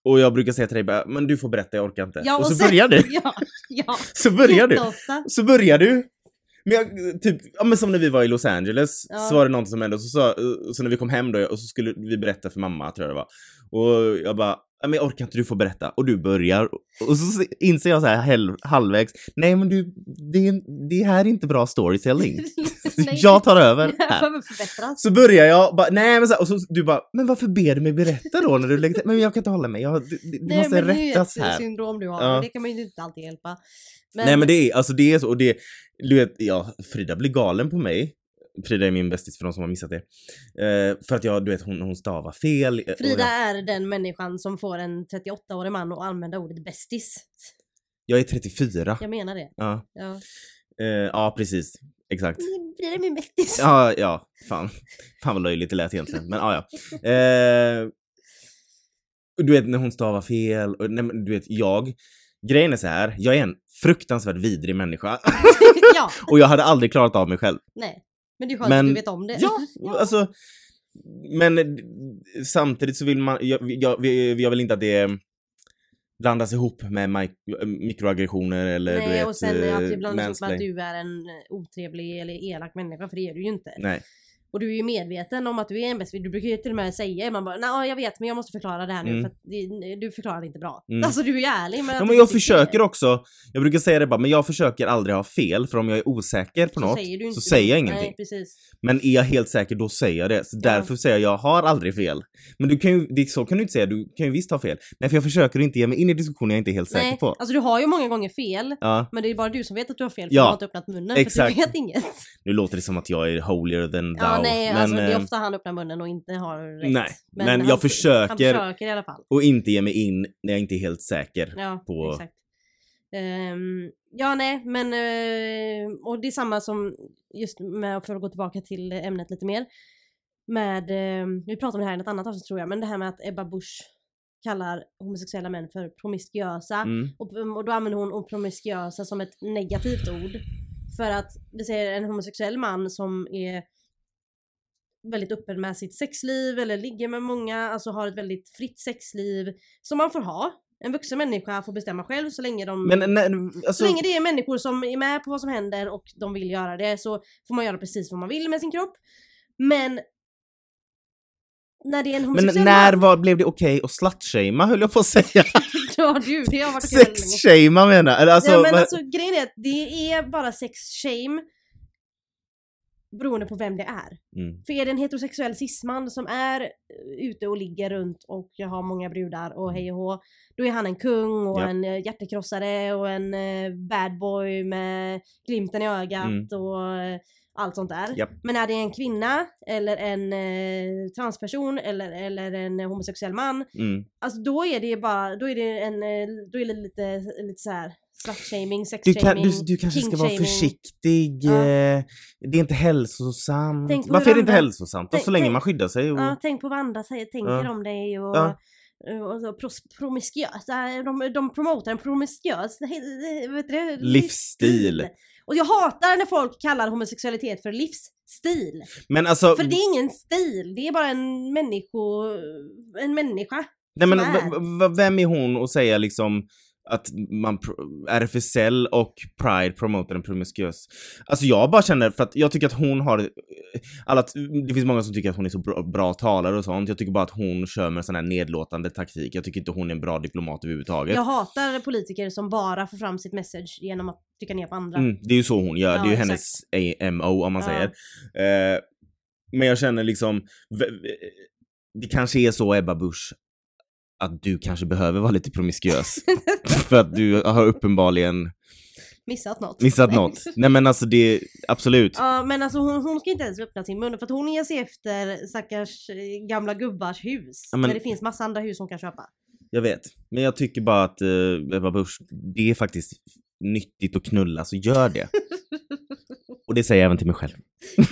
S1: och jag brukar säga till dig bara, men du får berätta, jag orkar inte.
S2: Ja,
S1: och,
S2: och
S1: så
S2: sen-
S1: börjar du. *laughs*
S2: Ja, ja. *laughs*
S1: Så börjar du. Så börjar du. Men jag, typ, ja men som när vi var i Los Angeles,
S2: Ja.
S1: så var det något som hände, och så, sa, så när vi kom hem då, och så skulle vi berätta för mamma, tror jag det var. Och jag bara, men orkar inte, du får berätta. Och du börjar, och så inser jag så här halvvägs, nej men du, det, är- det här är inte bra storytelling. *laughs* *laughs* Jag tar över här. Så börjar jag bara, nej men så, här, och så du bara, men varför ber du mig berätta då när du lägger? Men jag kan inte hålla mig, jag, det, det,
S2: Nej,
S1: måste
S2: men det är
S1: rättas
S2: ett
S1: här.
S2: syndrom du har,
S1: Ja.
S2: men det kan man ju inte alltid hjälpa.
S1: Nej men det är, alltså det är så, och det, du vet, ja, Frida blir galen på mig. Frida är min bästis för de som har missat det. Eh, för att jag, du vet, hon, hon stavar fel. eh,
S2: Frida
S1: jag,
S2: är den människan som får en 38-årig man att använda ordet bästis.
S1: jag är 34.
S2: Jag menar det.
S1: Ja,
S2: Ja.
S1: eh, ja precis. Exakt.
S2: Frida är min bästis.
S1: Ja, ja, fan. Fan vad löjligt det lät egentligen, men ja, ja. Eh, du vet när hon stavar fel, och, nej, men du vet jag, grejen är så här, jag är en fruktansvärt vidrig människa. *laughs*
S2: ja,
S1: och jag hade aldrig klarat av mig själv.
S2: nej. Men det är skönt
S1: Men-
S2: att du vet om det. *laughs*
S1: Ja, alltså. Men eh, samtidigt så vill man, jag, jag, jag vill inte att det blandas ihop med mik- mikroaggressioner eller du
S2: Nej,
S1: vet,
S2: och sen att det
S1: eh,
S2: blandas ihop med att du är en otrevlig eller elak människa, för det är du ju inte.
S1: Nej.
S2: Och du är ju medveten om att du är en bästis. Du brukar ju till och med säga man bara nej jag vet men jag måste förklara det här nu
S1: Mm.
S2: för att du förklarar det inte bra.
S1: Mm.
S2: Alltså du är ju ärlig att
S1: Ja, men jag försöker
S2: det.
S1: också, jag brukar säga det bara, men jag försöker aldrig ha fel för om jag är osäker på
S2: Så
S1: något
S2: säger
S1: så säger jag ingenting.
S2: Nej precis.
S1: Men är jag helt säker då säger jag det. Så
S2: Ja.
S1: därför säger jag, jag har aldrig fel. Men du kan ju, det, så kan du inte säga, du kan ju visst ha fel. Nej för jag försöker inte ge mig in i diskussioner jag inte är helt säker
S2: Nej,
S1: på.
S2: alltså du har ju många gånger fel.
S1: Ja,
S2: Men det är bara du som vet att du har fel för
S1: Ja,
S2: du har inte öppnat munnen
S1: exakt.
S2: för du vet inget.
S1: nu låter det som att jag är holier than thou.
S2: Nej
S1: men,
S2: alltså det är
S1: eh,
S2: ofta han öppnar munnen och inte har rätt.
S1: Nej, men
S2: han,
S1: jag försöker-
S2: Han försöker i alla fall.
S1: och inte ge mig in när jag inte är helt säker.
S2: Ja,
S1: på-
S2: exakt. Ehm, ja, nej, men eh, och det är samma som just med, för att gå tillbaka till ämnet lite mer. Med, eh, vi pratade om det här i ett annat avsnitt tror jag, men det här med att Ebba Busch kallar homosexuella män för promiskuösa.
S1: Mm.
S2: Och, och då använder hon promiskuösa som ett negativt ord. För att vi säger en homosexuell man som är väldigt öppen med sitt sexliv eller ligger med många, alltså har ett väldigt fritt sexliv som man får ha. En vuxen människa får bestämma själv så länge de
S1: Men nej,
S2: så
S1: alltså,
S2: länge det är människor som är med på vad som händer och de vill göra det så får man göra precis vad man vill med sin kropp. Men när det är en
S1: men
S2: homosexuell
S1: när
S2: man,
S1: var, blev det okej att slutshamea höll jag på att säga. *laughs*
S2: har du, det har varit okej.
S1: Sexshamea menar jag. Alltså,
S2: ja, men
S1: vad-
S2: alltså grejen är att det är bara sex shame beroende på vem det är.
S1: Mm.
S2: För är det en heterosexuell cisman som är eh, ute och ligger runt och har många brudar och hej och hå, då är han en kung och
S1: Ja.
S2: en eh, hjärtekrossare och en eh, bad boy med glimten i ögat
S1: Mm.
S2: och allt sånt där.
S1: Japp.
S2: Men är det en kvinna eller en eh, transperson eller, eller en homosexuell man,
S1: Mm.
S2: alltså då är det bara, då är det en, då är det lite, lite så här slut-shaming,
S1: Du,
S2: sex-shaming,
S1: kan, du, du kanske ska vara försiktig.
S2: Ja.
S1: eh, Det är inte hälsosamt. Varför
S2: hur
S1: är det inte hälsosamt?
S2: Tänk-
S1: så länge
S2: tänk-
S1: man skyddar sig. Och...
S2: Ja, tänk på vad andra säger, tänker
S1: Ja.
S2: om dig och,
S1: Ja.
S2: och så pros, promiskuös. De, de promotar en promiskuös vet du?
S1: Livsstil.
S2: Och jag hatar när folk kallar homosexualitet för livsstil.
S1: Men alltså,
S2: För det är ingen stil, det är bara en människo, en människa.
S1: nej, men,
S2: är.
S1: vem är hon att säga liksom att man, RFSL och Pride promotar en promiskuös. Alltså jag bara känner, för att jag tycker att hon har, alla, det finns många som tycker att hon är så bra, bra talare och sånt. Jag tycker bara att hon kör med sån här nedlåtande taktik. Jag tycker inte hon är en bra diplomat överhuvudtaget.
S2: Jag hatar politiker som bara får fram sitt message genom att trycka ner på andra.
S1: Mm, det är ju så hon gör,
S2: Ja,
S1: det är ju
S2: exakt.
S1: hennes AMO om man
S2: Ja.
S1: säger. Eh, men jag känner liksom, det kanske är så Ebba Busch, att du kanske behöver vara lite promiskuös. *laughs* för att du har uppenbarligen
S2: Missat något.
S1: missat något. *laughs* Nej men alltså det, absolut.
S2: Ja men alltså hon, hon ska inte ens öppna sin mun för att hon ger sig efter stackars eh, gamla gubbars hus.
S1: Ja, men-
S2: När det finns massa andra hus hon kan köpa.
S1: Jag vet. Men jag tycker bara att eh, Ebba Busch, det är faktiskt nyttigt att knulla, så gör det. *laughs* Och det säger jag även till mig själv.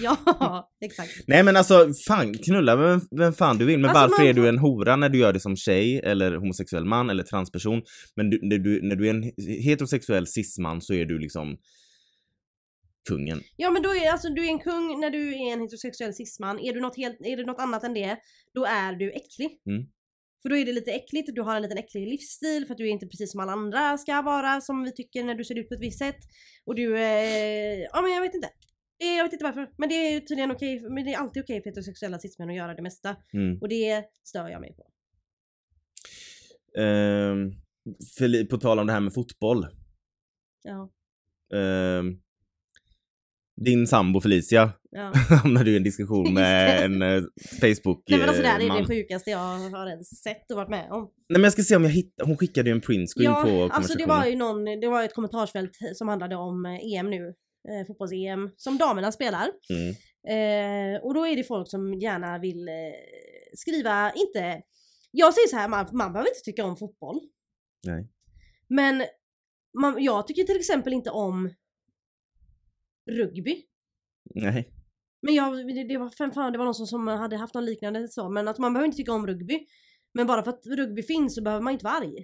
S2: ja, *laughs* exakt.
S1: Nej men alltså, fan, knulla vem, vem fan du vill. Men
S2: Alltså,
S1: varför
S2: man
S1: är du en hora när du gör det som tjej eller homosexuell man eller transperson? Men du, när, du, när du är en heterosexuell cisman så är du liksom kungen.
S2: Ja men då är alltså du är en kung när du är en heterosexuell cisman. Är du något, helt, är du något annat än det, då är du äcklig.
S1: Mm.
S2: För då är det lite äckligt, du har en liten äcklig livsstil för att du är inte precis som alla andra ska vara som vi tycker när du ser ut på ett visst sätt. Och du, eh, ja men jag vet inte. Eh, Jag vet inte varför, men det är tydligen okej, men det är alltid okej för heterosexuella cismän att göra det mesta.
S1: Mm.
S2: Och det stör jag mig på.
S1: Ehm, för, på tal om det här med fotboll.
S2: Ja,
S1: Ehm, din sambo Felicia
S2: ja. *laughs*
S1: hamnade i en diskussion med en eh, Facebook
S2: Nej men alltså det här
S1: eh,
S2: är
S1: man.
S2: det sjukaste jag har ens sett och varit med om.
S1: Nej men jag ska se om jag hittar, hon skickade ju en printscreen
S2: Ja,
S1: på
S2: alltså det var ju någon, det var ett kommentarsfält som handlade om eh, EM nu. Eh, fotbolls-EM som damerna spelar.
S1: Mm.
S2: Eh, och då är det folk som gärna vill eh, skriva, inte... Jag säger så här, man, man behöver inte tycka om fotboll.
S1: Nej.
S2: Men man, jag tycker till exempel inte om rugby.
S1: Nej.
S2: Men jag, det, det var fan, fan, det var någon som, som hade haft någon liknande så, men att man behöver inte tycka om rugby. Men bara för att rugby finns så behöver man inte vara arg.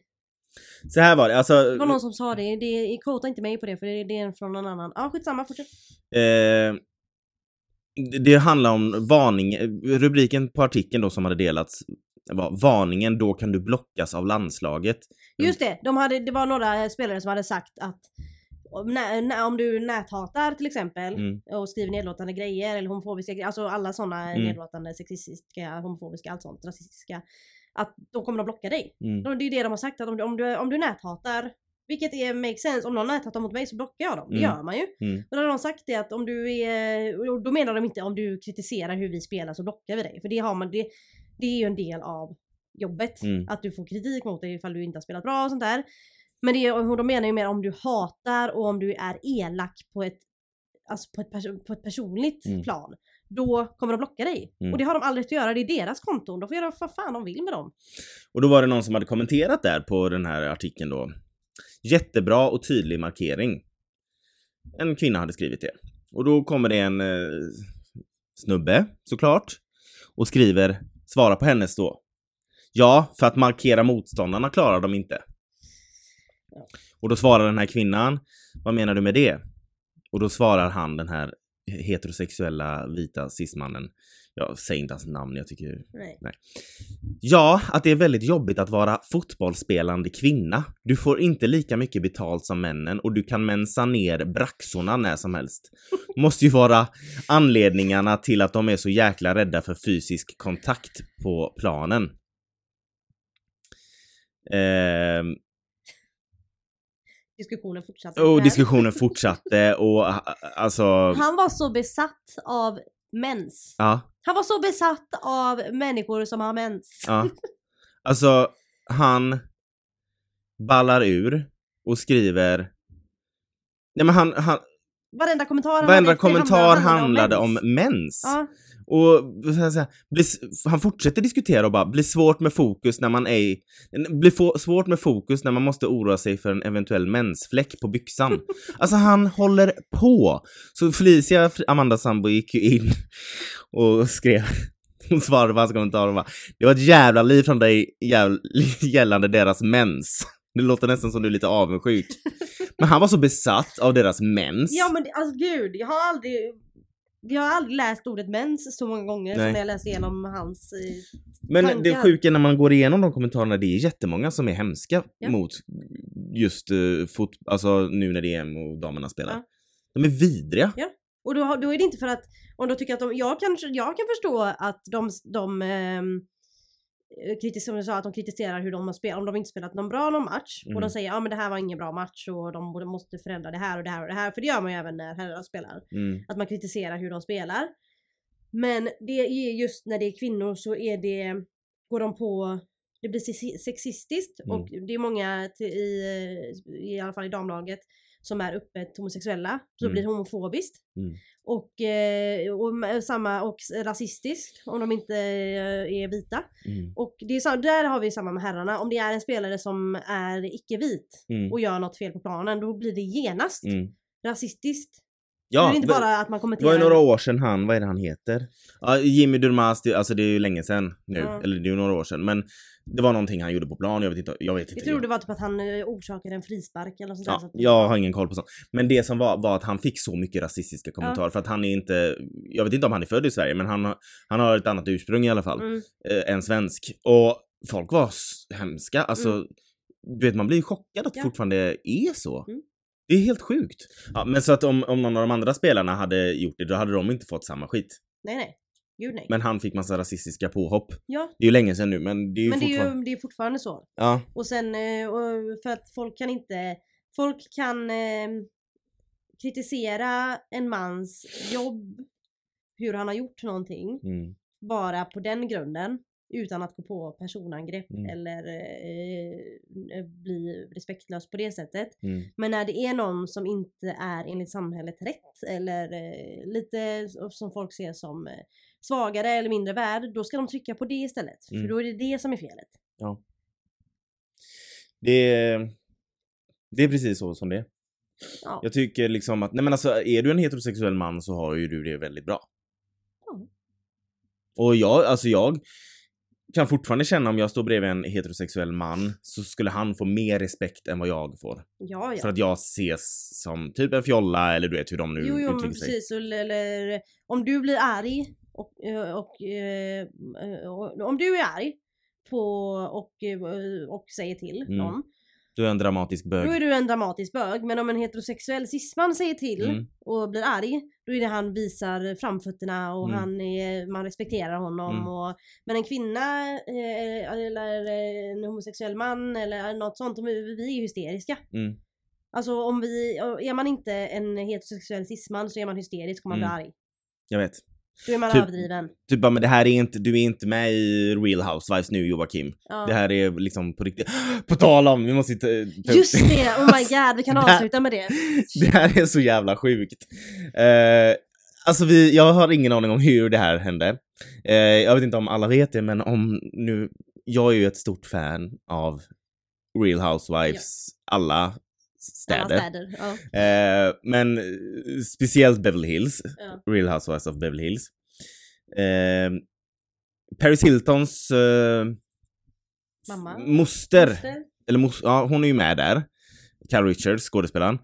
S1: Så här var det, alltså
S2: Det var någon som sa det, det quota inte mig på det för det, det är från någon annan. Ja skitsamma, fortsätt.
S1: Eh, det- det handlar om varning, rubriken på artikeln då som hade delats var varningen, då kan du blockas av landslaget.
S2: Just det, de hade, det var några spelare som hade sagt att om, du näthatar till exempel
S1: Mm.
S2: och skriver nedlåtande grejer eller homofobiska grejer, alltså alla sådana
S1: Mm.
S2: nedlåtande, sexistiska, homofobiska, allt sånt, rasistiska. Att då kommer de blocka dig.
S1: Mm.
S2: De- Det är det de har sagt, att om du, om du, om du näthatar, vilket är makes sense, om någon näthatar mot mig så blockar jag dem. Det
S1: Mm.
S2: gör man ju.
S1: Mm.
S2: Men då har de sagt det att om du är, då menar de inte om du kritiserar hur vi spelar så blockar vi dig. För det har man, det, det är ju en del av jobbet.
S1: Mm.
S2: Att du får kritik mot dig ifall du inte har spelat bra och sånt där. Men det, och de menar ju mer om du hatar och om du är elak på ett, alltså på ett, perso- på ett personligt
S1: Mm.
S2: plan. Då kommer de blocka dig.
S1: Mm.
S2: Och det har de aldrig att göra, det är deras konton. De får göra vad fan de vill med dem.
S1: Och då var det någon som hade kommenterat där på den här artikeln då. Jättebra och tydlig markering. En kvinna hade skrivit det. Och då kommer det en eh, snubbe såklart och skriver, svara på hennes då. Ja, för att markera motståndarna klarar de inte.
S2: Ja.
S1: Och då svarar den här kvinnan, vad menar du med det? Och då svarar han den här heterosexuella vita cismannen. Jag säger inte hans namn, jag tycker
S2: Nej.
S1: Ja, att det är väldigt jobbigt att vara fotbollsspelande kvinna. Du får inte lika mycket betalt som männen och du kan mensa ner braxorna när som helst. *laughs* Måste ju vara anledningarna till att de är så jäkla rädda för fysisk kontakt på planen. Ehm,
S2: diskussionen fortsatte.
S1: Och diskussionen fortsatte och alltså,
S2: Han var så besatt av mens.
S1: ja,
S2: Han var så besatt av människor som har mens.
S1: ja. Alltså, han ballar ur och skriver Nej men han, han
S2: Varenda kommentar han
S1: varenda kommentar
S2: handlade
S1: handlade om
S2: mens.
S1: mens.
S2: Ja,
S1: Och han fortsätter diskutera och bara, blir svårt med fokus när man är, blir svårt med fokus när man måste oroa sig för en eventuell mensfläck på byxan. *laughs* Alltså han håller på! Så Felicia, Amandas sambo, gick ju in och skrev, hon svarade på hans kommentar och bara, det var ett jävla liv från dig *laughs* gällande deras mens. Det låter nästan som du är lite avundsjuk. *laughs* Men han var så besatt av deras mens.
S2: ja men alltså gud, jag har aldrig jag har aldrig läst ordet mens så många gånger
S1: Nej.
S2: som när jag läste igenom hans... Eh,
S1: Men
S2: tankar.
S1: det sjuka är när man går igenom de kommentarerna, det är jättemånga som är hemska
S2: Ja.
S1: mot just uh, fot, alltså nu när det är EM och damerna spelar.
S2: Ja.
S1: De är vidriga.
S2: och då, då är det inte för att, om de tycker att de, jag kan, jag kan förstå att de, de ehm, kritis, som du sa, att de kritiserar hur de har spelat, om de inte spelat någon bra någon match och
S1: Mm.
S2: de säger ja men det här var ingen bra match och de måste förändra det här och det här och det här, för det gör man ju även när herrar spelar.
S1: Mm.
S2: att man kritiserar hur de spelar. Men det är just när det är kvinnor så är det, går de på, det blir sexi- sexistiskt
S1: Mm.
S2: och det är många i, i alla fall i damlaget som är öppet homosexuella. Så
S1: Mm.
S2: blir det homofobiskt.
S1: Mm.
S2: Och, eh, och samma och rasistiskt om de inte eh, är vita.
S1: Mm.
S2: Och det är, där har vi samma med herrarna. Om det är en spelare som är icke-vit
S1: Mm.
S2: och gör något fel på planen då blir det genast
S1: Mm.
S2: rasistiskt.
S1: Ja,
S2: det är inte
S1: det-
S2: bara att man
S1: det
S2: kommenterar.
S1: var ju några år sedan han, vad är det han heter? Ja, Jimmy Durmaz, det, alltså det är ju länge sedan nu,
S2: Ja.
S1: eller det är ju några år sedan, men det var någonting han gjorde på plan, jag vet inte, jag vet inte.
S2: Jag tror det var typ att han eh, orsakade en frispark eller sånt där.
S1: Ja,
S2: så att-
S1: jag har ingen koll på sånt. Men det som var, var att han fick så mycket rasistiska kommentarer för att han är inte, jag vet inte om han är född i Sverige, men han, han har ett annat ursprung i alla fall.
S2: Mm.
S1: eh, än svensk. Och folk var hemska. Alltså,
S2: Mm.
S1: du vet man blir chockad att det
S2: Ja.
S1: fortfarande är så.
S2: Mm.
S1: Det är helt sjukt. Ja, men så att om, om någon av de andra spelarna hade gjort det, då hade de inte fått samma skit.
S2: Nej nej. Gud nej.
S1: Men han fick massa rasistiska påhopp.
S2: ja,
S1: Det är ju länge sedan nu, men det är ju
S2: men det är ju det är fortfarande så.
S1: Ja.
S2: Och sen eh, och för att folk kan inte, folk kan eh, kritisera en mans jobb, hur han har gjort någonting,
S1: Mm.
S2: bara på den grunden. Utan att gå på personangrepp
S1: Mm.
S2: eller eh, bli respektlös på det sättet.
S1: Mm.
S2: Men när det är någon som inte är enligt samhället rätt eller eh, lite som folk ser som eh, svagare eller mindre värd, då ska de trycka på det istället.
S1: Mm.
S2: För då är det det som är felet.
S1: Det, är, det är precis så som det är.
S2: Ja.
S1: Jag tycker liksom att, nej men alltså är du en heterosexuell man så har ju du det väldigt bra.
S2: Ja.
S1: Och jag, alltså jag kan fortfarande känna om jag står bredvid en heterosexuell man så skulle han få mer respekt än vad jag får.
S2: Ja, ja.
S1: För att jag ses som typ en fjolla eller du vet hur de nu
S2: Jo, jo
S1: uttrycker sig.
S2: precis. Eller, om du blir arg och, eh, och, eh, och om du är arg på och, eh, och säger till
S1: Mm.
S2: någon,
S1: Du är en dramatisk bög.
S2: då är du en dramatisk bög. Men om en heterosexuell cisman säger till
S1: Mm.
S2: och blir arg, då är det han visar framfötterna och
S1: Mm.
S2: han är, man respekterar honom.
S1: Mm.
S2: Och, men en kvinna eh, eller en homosexuell man eller något sånt, vi är hysteriska.
S1: Mm.
S2: Alltså om vi, är man inte en heterosexuell cisman så är man hysterisk och man blir
S1: Mm.
S2: arg.
S1: Jag vet.
S2: Då är man
S1: Typ-
S2: överdriven.
S1: Typ bara, men det här är inte, du är inte med i Real Housewives nu Joakim.
S2: Ja.
S1: Det här är liksom på riktigt. *gasps* På tal om, vi måste ta, ta upp
S2: Just det! Oh my *laughs* god, vi kan
S1: här-
S2: avsluta med det. *laughs*
S1: Det här är så jävla sjukt. Eh, alltså vi, jag har ingen aning om hur det här hände. Eh, jag vet inte om alla vet det, men om nu, jag är ju ett stort fan av Real Housewives alla städer.
S2: Städer. Ja.
S1: Eh, men eh, speciellt Beverly Hills,
S2: Ja.
S1: Real Housewives of Beverly Hills. Eh, Paris Hiltons eh,
S2: Mamma.
S1: moster,
S2: Moster.
S1: eller mos, ja, hon är ju med där. Carol Richards, skådespelaren.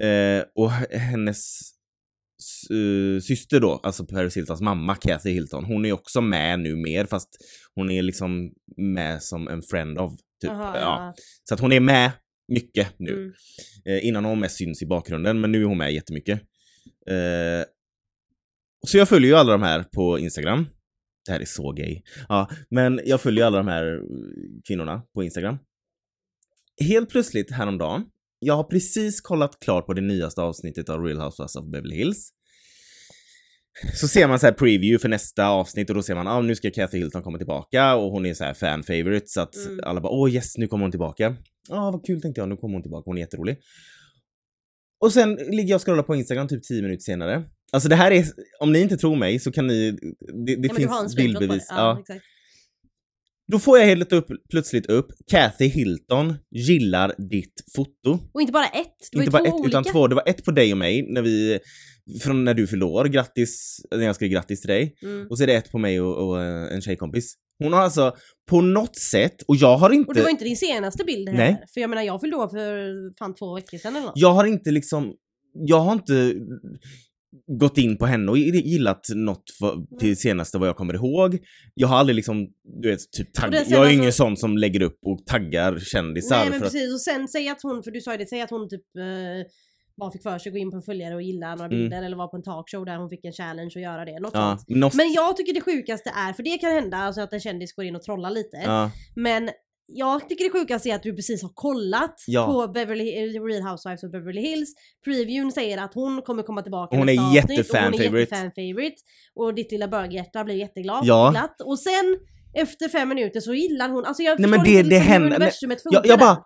S1: Eh, och hennes eh, syster då, alltså Paris Hiltons mamma, Kathy Hilton, hon är också med nu mer fast hon är liksom med som en friend of. Typ.
S2: Jaha,
S1: ja.
S2: ja.
S1: Så att hon är med mycket nu.
S2: Mm.
S1: Eh, innan hon mest syns i bakgrunden, men nu är hon med jättemycket. Eh, så jag följer ju alla de här på Instagram. Det här är så gay. Ja, men jag följer alla de här eh, kvinnorna på Instagram. Helt plötsligt häromdagen jag har precis kollat klart på det nyaste avsnittet av Real Housewives of Beverly Hills. Så ser man så här preview för nästa avsnitt och då ser man ah, nu ska Kathy Hilton komma tillbaka och hon är så här fan favorite så att
S2: Mm.
S1: alla bara åh yes nu kommer hon tillbaka. Ja vad kul tänkte jag, nu kommer hon tillbaka, hon är jätterolig. Och sen ligger jag och scrollar på Instagram typ 10 minuter senare. Alltså det här är, om ni inte tror mig så kan ni, det, det
S2: Ja,
S1: finns bildbevis.
S2: Ja,
S1: Ja. Då får jag helt upp, plötsligt upp, Kathy Hilton gillar ditt foto.
S2: Och inte bara ett, det var
S1: Inte bara
S2: två
S1: ett
S2: olika.
S1: utan två. Det var ett på dig och mig när vi, från när du fyllde år. Grattis, när jag skrev grattis till dig.
S2: Mm.
S1: Och så är det ett på mig och, och eh, en tjejkompis. Hon har alltså på något sätt, och jag har inte,
S2: Och det var inte din senaste bild
S1: Nej.
S2: heller. För jag menar jag fyllde år för fan två veckor sedan eller något.
S1: jag har inte liksom, jag har inte gått in på henne och gillat något för, till senaste vad jag kommer ihåg. Jag har aldrig liksom, du vet, typ
S2: Och
S1: tagg,
S2: det sen
S1: jag är
S2: alltså-
S1: ingen sån som lägger upp och taggar kändisar.
S2: Nej men
S1: för att,
S2: precis och sen säg att hon, för du sa ju det, säg att hon typ eh, bara fick för sig att gå in på en följare och gilla några
S1: Mm.
S2: bilder eller var på en talkshow där hon fick en challenge och göra det. Något
S1: ja,
S2: sånt. Men jag tycker det sjukaste är, för det kan hända alltså att en kändis går in och trollar lite.
S1: ja,
S2: Men jag tycker det sjukaste är att du precis har kollat
S1: Ja.
S2: på Beverly, eh, Real Housewives of Beverly Hills. Previewn säger att hon kommer komma tillbaka
S1: Hon är
S2: avsnitt,
S1: jättefan
S2: och. Och ditt lilla böghjärta blir jätteglad.
S1: Ja.
S2: glatt. Och sen efter fem minuter så gillar hon, alltså jag
S1: Nej, men
S2: förstår
S1: det-
S2: inte
S1: det
S2: liksom hur universumet funkar
S1: jag, jag bara,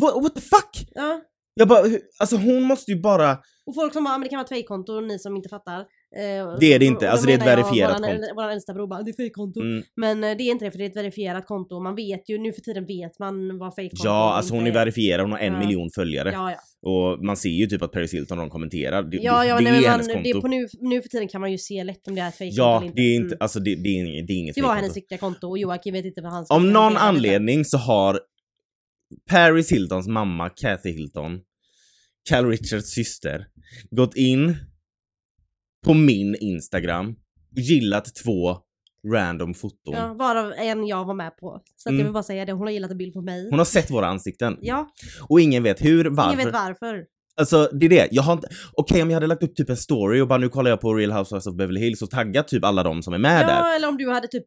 S1: what, what the fuck?
S2: Ja.
S1: Jag bara, alltså hon måste ju bara,
S2: Och folk som bara, "Ah, men det kan vara ett fejkkonto och ni som inte fattar. Eh,
S1: Det är det inte. Alltså, det är ett verifierat
S2: våran,
S1: konto.
S2: Våran äldsta bror bara, det är fejkkonto.
S1: mm,
S2: Men eh, det är inte det för det är ett verifierat konto. Man vet ju, nu för tiden vet man vad fejkkonto
S1: ja alltså hon är verifierad, hon har en
S2: Ja.
S1: miljon följare.
S2: Ja, ja.
S1: Och man ser ju typ att Paris Hilton de kommenterar. Det,
S2: Ja,
S1: det,
S2: ja
S1: det
S2: nej,
S1: är
S2: men
S1: hennes
S2: man,
S1: konto.
S2: det är på nu, nu för tiden kan man ju se lätt om det är ett fejkkonto
S1: ja,
S2: eller inte.
S1: det är inte,
S2: Mm.
S1: alltså det, det, är inget, det är inget
S2: Det var hennes riktiga konto och Joakim vet inte vad hans
S1: Av någon anledning så har Paris Hiltons mamma, Kathy Hilton, Cal Richards syster, gått in på min Instagram och gillat två random foton.
S2: Ja, varav en jag var med på. Så att
S1: Mm.
S2: jag vill bara säga det, hon har gillat en bild på mig.
S1: Hon har sett våra ansikten.
S2: Ja,
S1: Och ingen vet hur, varför.
S2: ingen vet varför.
S1: Alltså det är det, jag har inte, okej om jag hade lagt upp typ en story och bara nu kollar jag på Real Housewives of Beverly Hills och taggat typ alla de som är med där.
S2: Ja, eller om du hade typ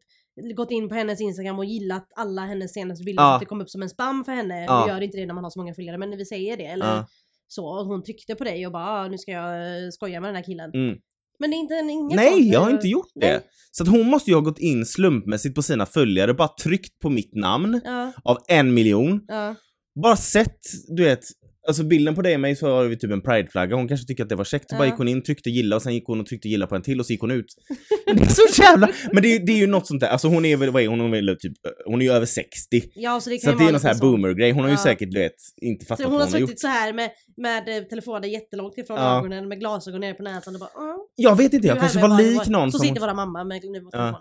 S2: gått in på hennes Instagram och gillat alla hennes senaste bilder
S1: Ja.
S2: så att det kom upp som en spam för henne.
S1: Ja.
S2: Nu gör det inte det när man har så många följare men vi säger det. Eller
S1: Ja.
S2: Så. Och hon tryckte på dig och bara ah, nu ska jag eh, skoja med den här killen.
S1: Mm.
S2: Men det är inte en inget
S1: Nej,
S2: sånt.
S1: jag har inte gjort det.
S2: Nej.
S1: Så att hon måste ju ha gått in slumpmässigt på sina följare, bara tryckt på mitt namn
S2: Ja,
S1: av en miljon.
S2: ja.
S1: Bara sett, du vet, alltså bilden på dig och mig så har vi typ en prideflagga, hon kanske tycker att det var käckt, så bara
S2: Ja.
S1: gick hon in, tryckte gilla och sen gick hon och tryckte gilla på en till och så gick hon ut. *laughs* Det är så jävla, men det, är- det är ju något sånt där, alltså hon är väl, vad är hon, hon är väl typ, hon är ju över 60.
S2: ja, så det kan
S1: Så
S2: ju
S1: det är någon sån här
S2: sånt.
S1: boomer-grej, hon har ju
S2: Ja.
S1: säkert, du vet, inte fattat
S2: Så
S1: vad
S2: hon har
S1: hon har gjort.
S2: suttit så här med, med eh, telefonen jättelångt ifrån
S1: Ja.
S2: ögonen med glasögon ner på näsan och bara "Ah,
S1: Jag vet inte, jag kanske var lik någon
S2: Så
S1: som...
S2: sitter våra mamma med nu var
S1: Ja.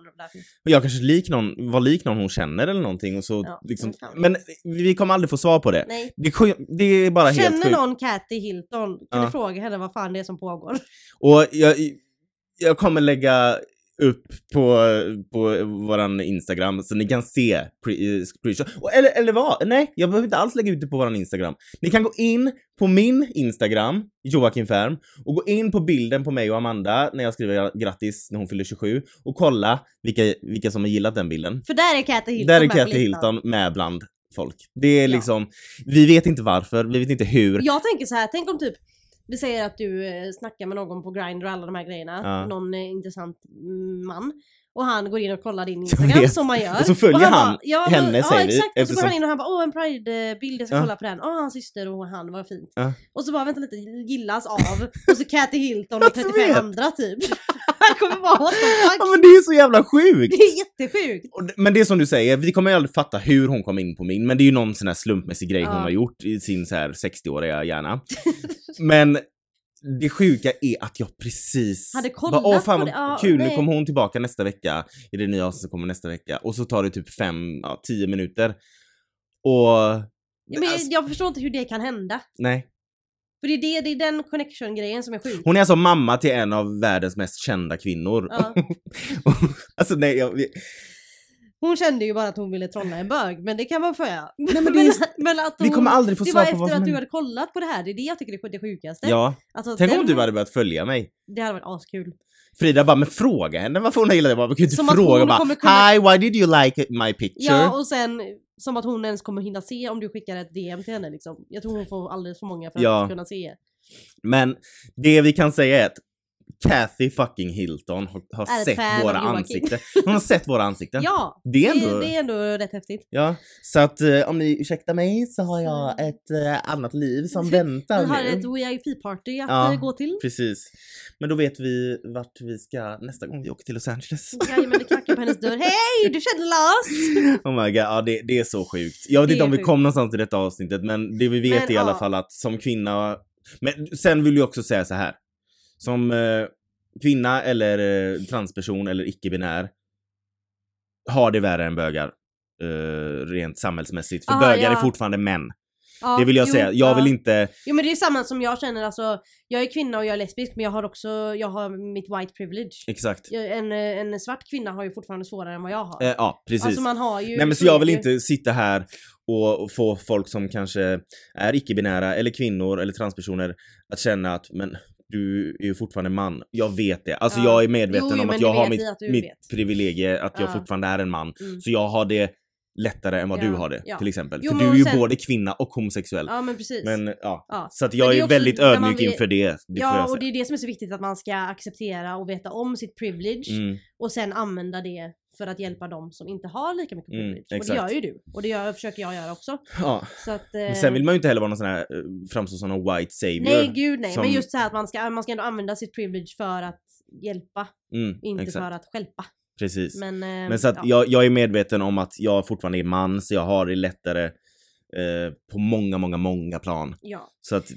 S1: Jag kanske lik någon, var lik någon hon känner eller någonting och så
S2: Ja,
S1: liksom, men vi kommer aldrig få svar på det.
S2: Nej.
S1: Det, det är bara helt
S2: Känner någon Kathy Hilton kan
S1: Ja.
S2: du fråga henne vad fan det är som pågår.
S1: Och jag, jag kommer lägga upp på, på våran Instagram så ni kan se pre- eh, eller, eller vad? Nej, jag behöver inte alls lägga ut det på våran Instagram. Ni kan gå in på min Instagram, Joakim Färm, och gå in på bilden på mig och Amanda när jag skriver grattis när hon fyller 27 och kolla vilka, vilka som har gillat den bilden.
S2: För där är Kathy Hilton
S1: Där är
S2: listan.
S1: Hilton med bland folk. Det är
S2: Ja.
S1: liksom, vi vet inte varför, vi vet inte hur.
S2: Jag tänker så här, tänk om typ vi säger att du eh, snackar med någon på Grindr och alla de här grejerna,
S1: Ja.
S2: någon eh, intressant man. Och han går in och kollar din *laughs* Instagram som man gör.
S1: Och så följer han
S2: ja,
S1: henne,
S2: ja,
S1: säger vi,
S2: exakt. Och så går
S1: eftersom-
S2: han in och han bara åh en pride-bild, jag ska
S1: Ja.
S2: kolla på den. Åh hans syster och han, vad fint.
S1: Ja.
S2: Och så bara vänta lite, gillas av. och så Kathy Hilton och *laughs*
S1: Jag
S2: 35
S1: vet.
S2: andra typ. Han kommer bara what the
S1: Ja
S2: fuck.
S1: men det är så jävla sjukt!
S2: Det är jättesjukt.
S1: Men det är som du säger, vi kommer ju aldrig fatta hur hon kom in på min, men det är ju någon sån här slumpmässig grej
S2: Ja.
S1: hon har gjort i sin så här 60-åriga hjärna. men det sjuka är att jag precis...
S2: Hade kollat
S1: bara, Åh fan
S2: på det, ja,
S1: kul, nu
S2: nej.
S1: kommer hon tillbaka nästa vecka i det nya avsnittet som kommer nästa vecka. Och så tar det typ fem, ja, tio minuter. Och...
S2: Ja, men
S1: alltså,
S2: jag förstår inte hur det kan hända.
S1: nej.
S2: För det är, det, det är den connection-grejen som är sjuk.
S1: Hon är alltså mamma till en av världens mest kända kvinnor.
S2: Ja. *laughs*
S1: alltså nej, jag,
S2: Hon kände ju bara att hon ville trolla en bög, men det kan man få.
S1: Nej, *laughs* men det är-
S2: men att
S1: vi kommer aldrig få
S2: det
S1: svar
S2: var
S1: på vad
S2: efter
S1: som
S2: att du hade kollat på det här, det är det jag tycker är det sjukaste.
S1: Ja,
S2: Alltså,
S1: tänk
S2: den-
S1: om du hade börjat följa mig.
S2: Det hade varit askul.
S1: Frida bara, men fråga henne varför hon gillar det. Jag bara, vi kan ju inte fråga bara,
S2: kommer
S1: Hi, why did you like my picture?
S2: Ja, och sen som att hon ens kommer hinna se om du skickar ett DM till henne liksom. Jag tror hon får alldeles för många för
S1: Ja.
S2: att kunna se.
S1: Men det vi kan säga är att Kathy fucking Hilton har, har sett våra ansikten. Hon har sett våra ansikten. *laughs*
S2: Ja!
S1: Det är ändå...
S2: Det, är ändå rätt häftigt.
S1: Ja, så att eh, om ni ursäktar mig så har jag ett eh, annat liv som *laughs* väntar
S2: Vi har
S1: nu.
S2: ett VIP-party att
S1: Ja.
S2: eh, gå till.
S1: Precis. Men då vet vi vart vi ska nästa gång vi åker till Los Angeles.
S2: Jajamän, det knackar på hennes dörr. *laughs* Hej! Du känner oss!
S1: Oh my god, ja det, det är så sjukt. Jag vet
S2: Det
S1: inte
S2: är
S1: om vi
S2: sjukt.
S1: kom någonstans i detta avsnittet men det vi vet
S2: Men,
S1: är i alla
S2: ja.
S1: fall att som kvinna, men sen vill jag också säga så här. Som eh, kvinna eller eh, transperson eller icke-binär har det värre än bögar. eh, rent samhällsmässigt. För
S2: Ah,
S1: bögar är
S2: ja.
S1: fortfarande män.
S2: Ja,
S1: det vill jag
S2: jo,
S1: säga. Jag
S2: ja.
S1: vill inte...
S2: Jo men det är samma som jag känner alltså. Jag är kvinna och jag är lesbisk men jag har också, jag har mitt white privilege.
S1: Exakt.
S2: Jag, en, eh, en svart kvinna har ju fortfarande svårare än vad jag har.
S1: Eh, ja, precis.
S2: Alltså man har ju...
S1: Nej men så jag vill
S2: är ju.
S1: inte sitta här och, och få folk som kanske är icke-binära eller kvinnor eller transpersoner att känna att men du är ju fortfarande man. Jag vet det. Alltså
S2: Ja.
S1: jag är medveten
S2: Jo, jo,
S1: om att jag har mitt,
S2: att
S1: mitt privilegie att jag
S2: Ja.
S1: fortfarande är en man.
S2: Mm.
S1: Så jag har det lättare än vad
S2: Ja,
S1: du har det till exempel.
S2: Jo,
S1: För du är ju
S2: sen-
S1: både kvinna och homosexuell.
S2: Ja men precis.
S1: Men ja, så att jag är,
S2: är
S1: väldigt ödmjuk
S2: vet-
S1: inför det. det
S2: ja
S1: jag
S2: och det är det som är så viktigt att man ska acceptera och veta om sitt privilege
S1: Mm,
S2: och sen använda det för att hjälpa dem som inte har lika mycket
S1: Mm,
S2: privilege. och det gör ju du. Och det gör, försöker jag göra också.
S1: ja.
S2: Så att,
S1: Men
S2: eh,
S1: Sen vill man ju inte heller vara någon sån här, eh, framstå som någon white savior.
S2: Nej gud nej,
S1: som-
S2: men just så här att man ska, man ska ändå använda sitt privilege för att hjälpa,
S1: Mm,
S2: inte
S1: exakt.
S2: för att stjälpa.
S1: Precis.
S2: Men, eh,
S1: Men så att
S2: ja.
S1: jag, jag är medveten om att jag fortfarande är man, så jag har det lättare eh, på många, många, många plan.
S2: Ja.
S1: Så att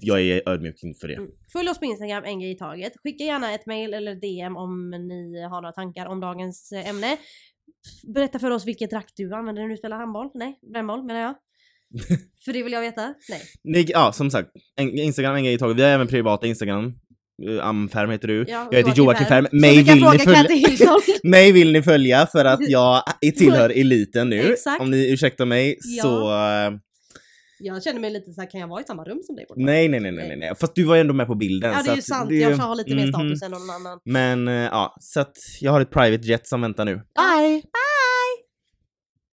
S1: jag är ödmjuk inför det.
S2: Mm. Följ oss på Instagram, en grej i taget. Skicka gärna ett mail eller DM om ni har några tankar om dagens eh, ämne. Berätta för oss vilket rack du använder när du spelar handboll. Nej, brännboll menar jag. *laughs* för det vill jag veta. Nej.
S1: Ni, ja, som sagt, en, Instagram en grej i taget. Vi har även privata Instagram. Uh, Amfärm heter du.
S2: Ja,
S1: jag heter Joakim Färm. Mig vill, ni följa, *laughs* mig vill ni följa för att jag *laughs* tillhör eliten nu.
S2: Exakt.
S1: Om ni ursäktar mig
S2: Ja.
S1: så...
S2: Jag känner mig lite så här, kan jag vara i samma rum som dig?
S1: nej, nej, nej, nej, nej, nej. Fast du var ju ändå med på bilden.
S2: Ja det är ju sant,
S1: det-
S2: jag har lite mer
S1: mhm.
S2: status än någon annan.
S1: Men eh, ja, så att jag har ett private jet som väntar nu.
S2: Bye! Bye!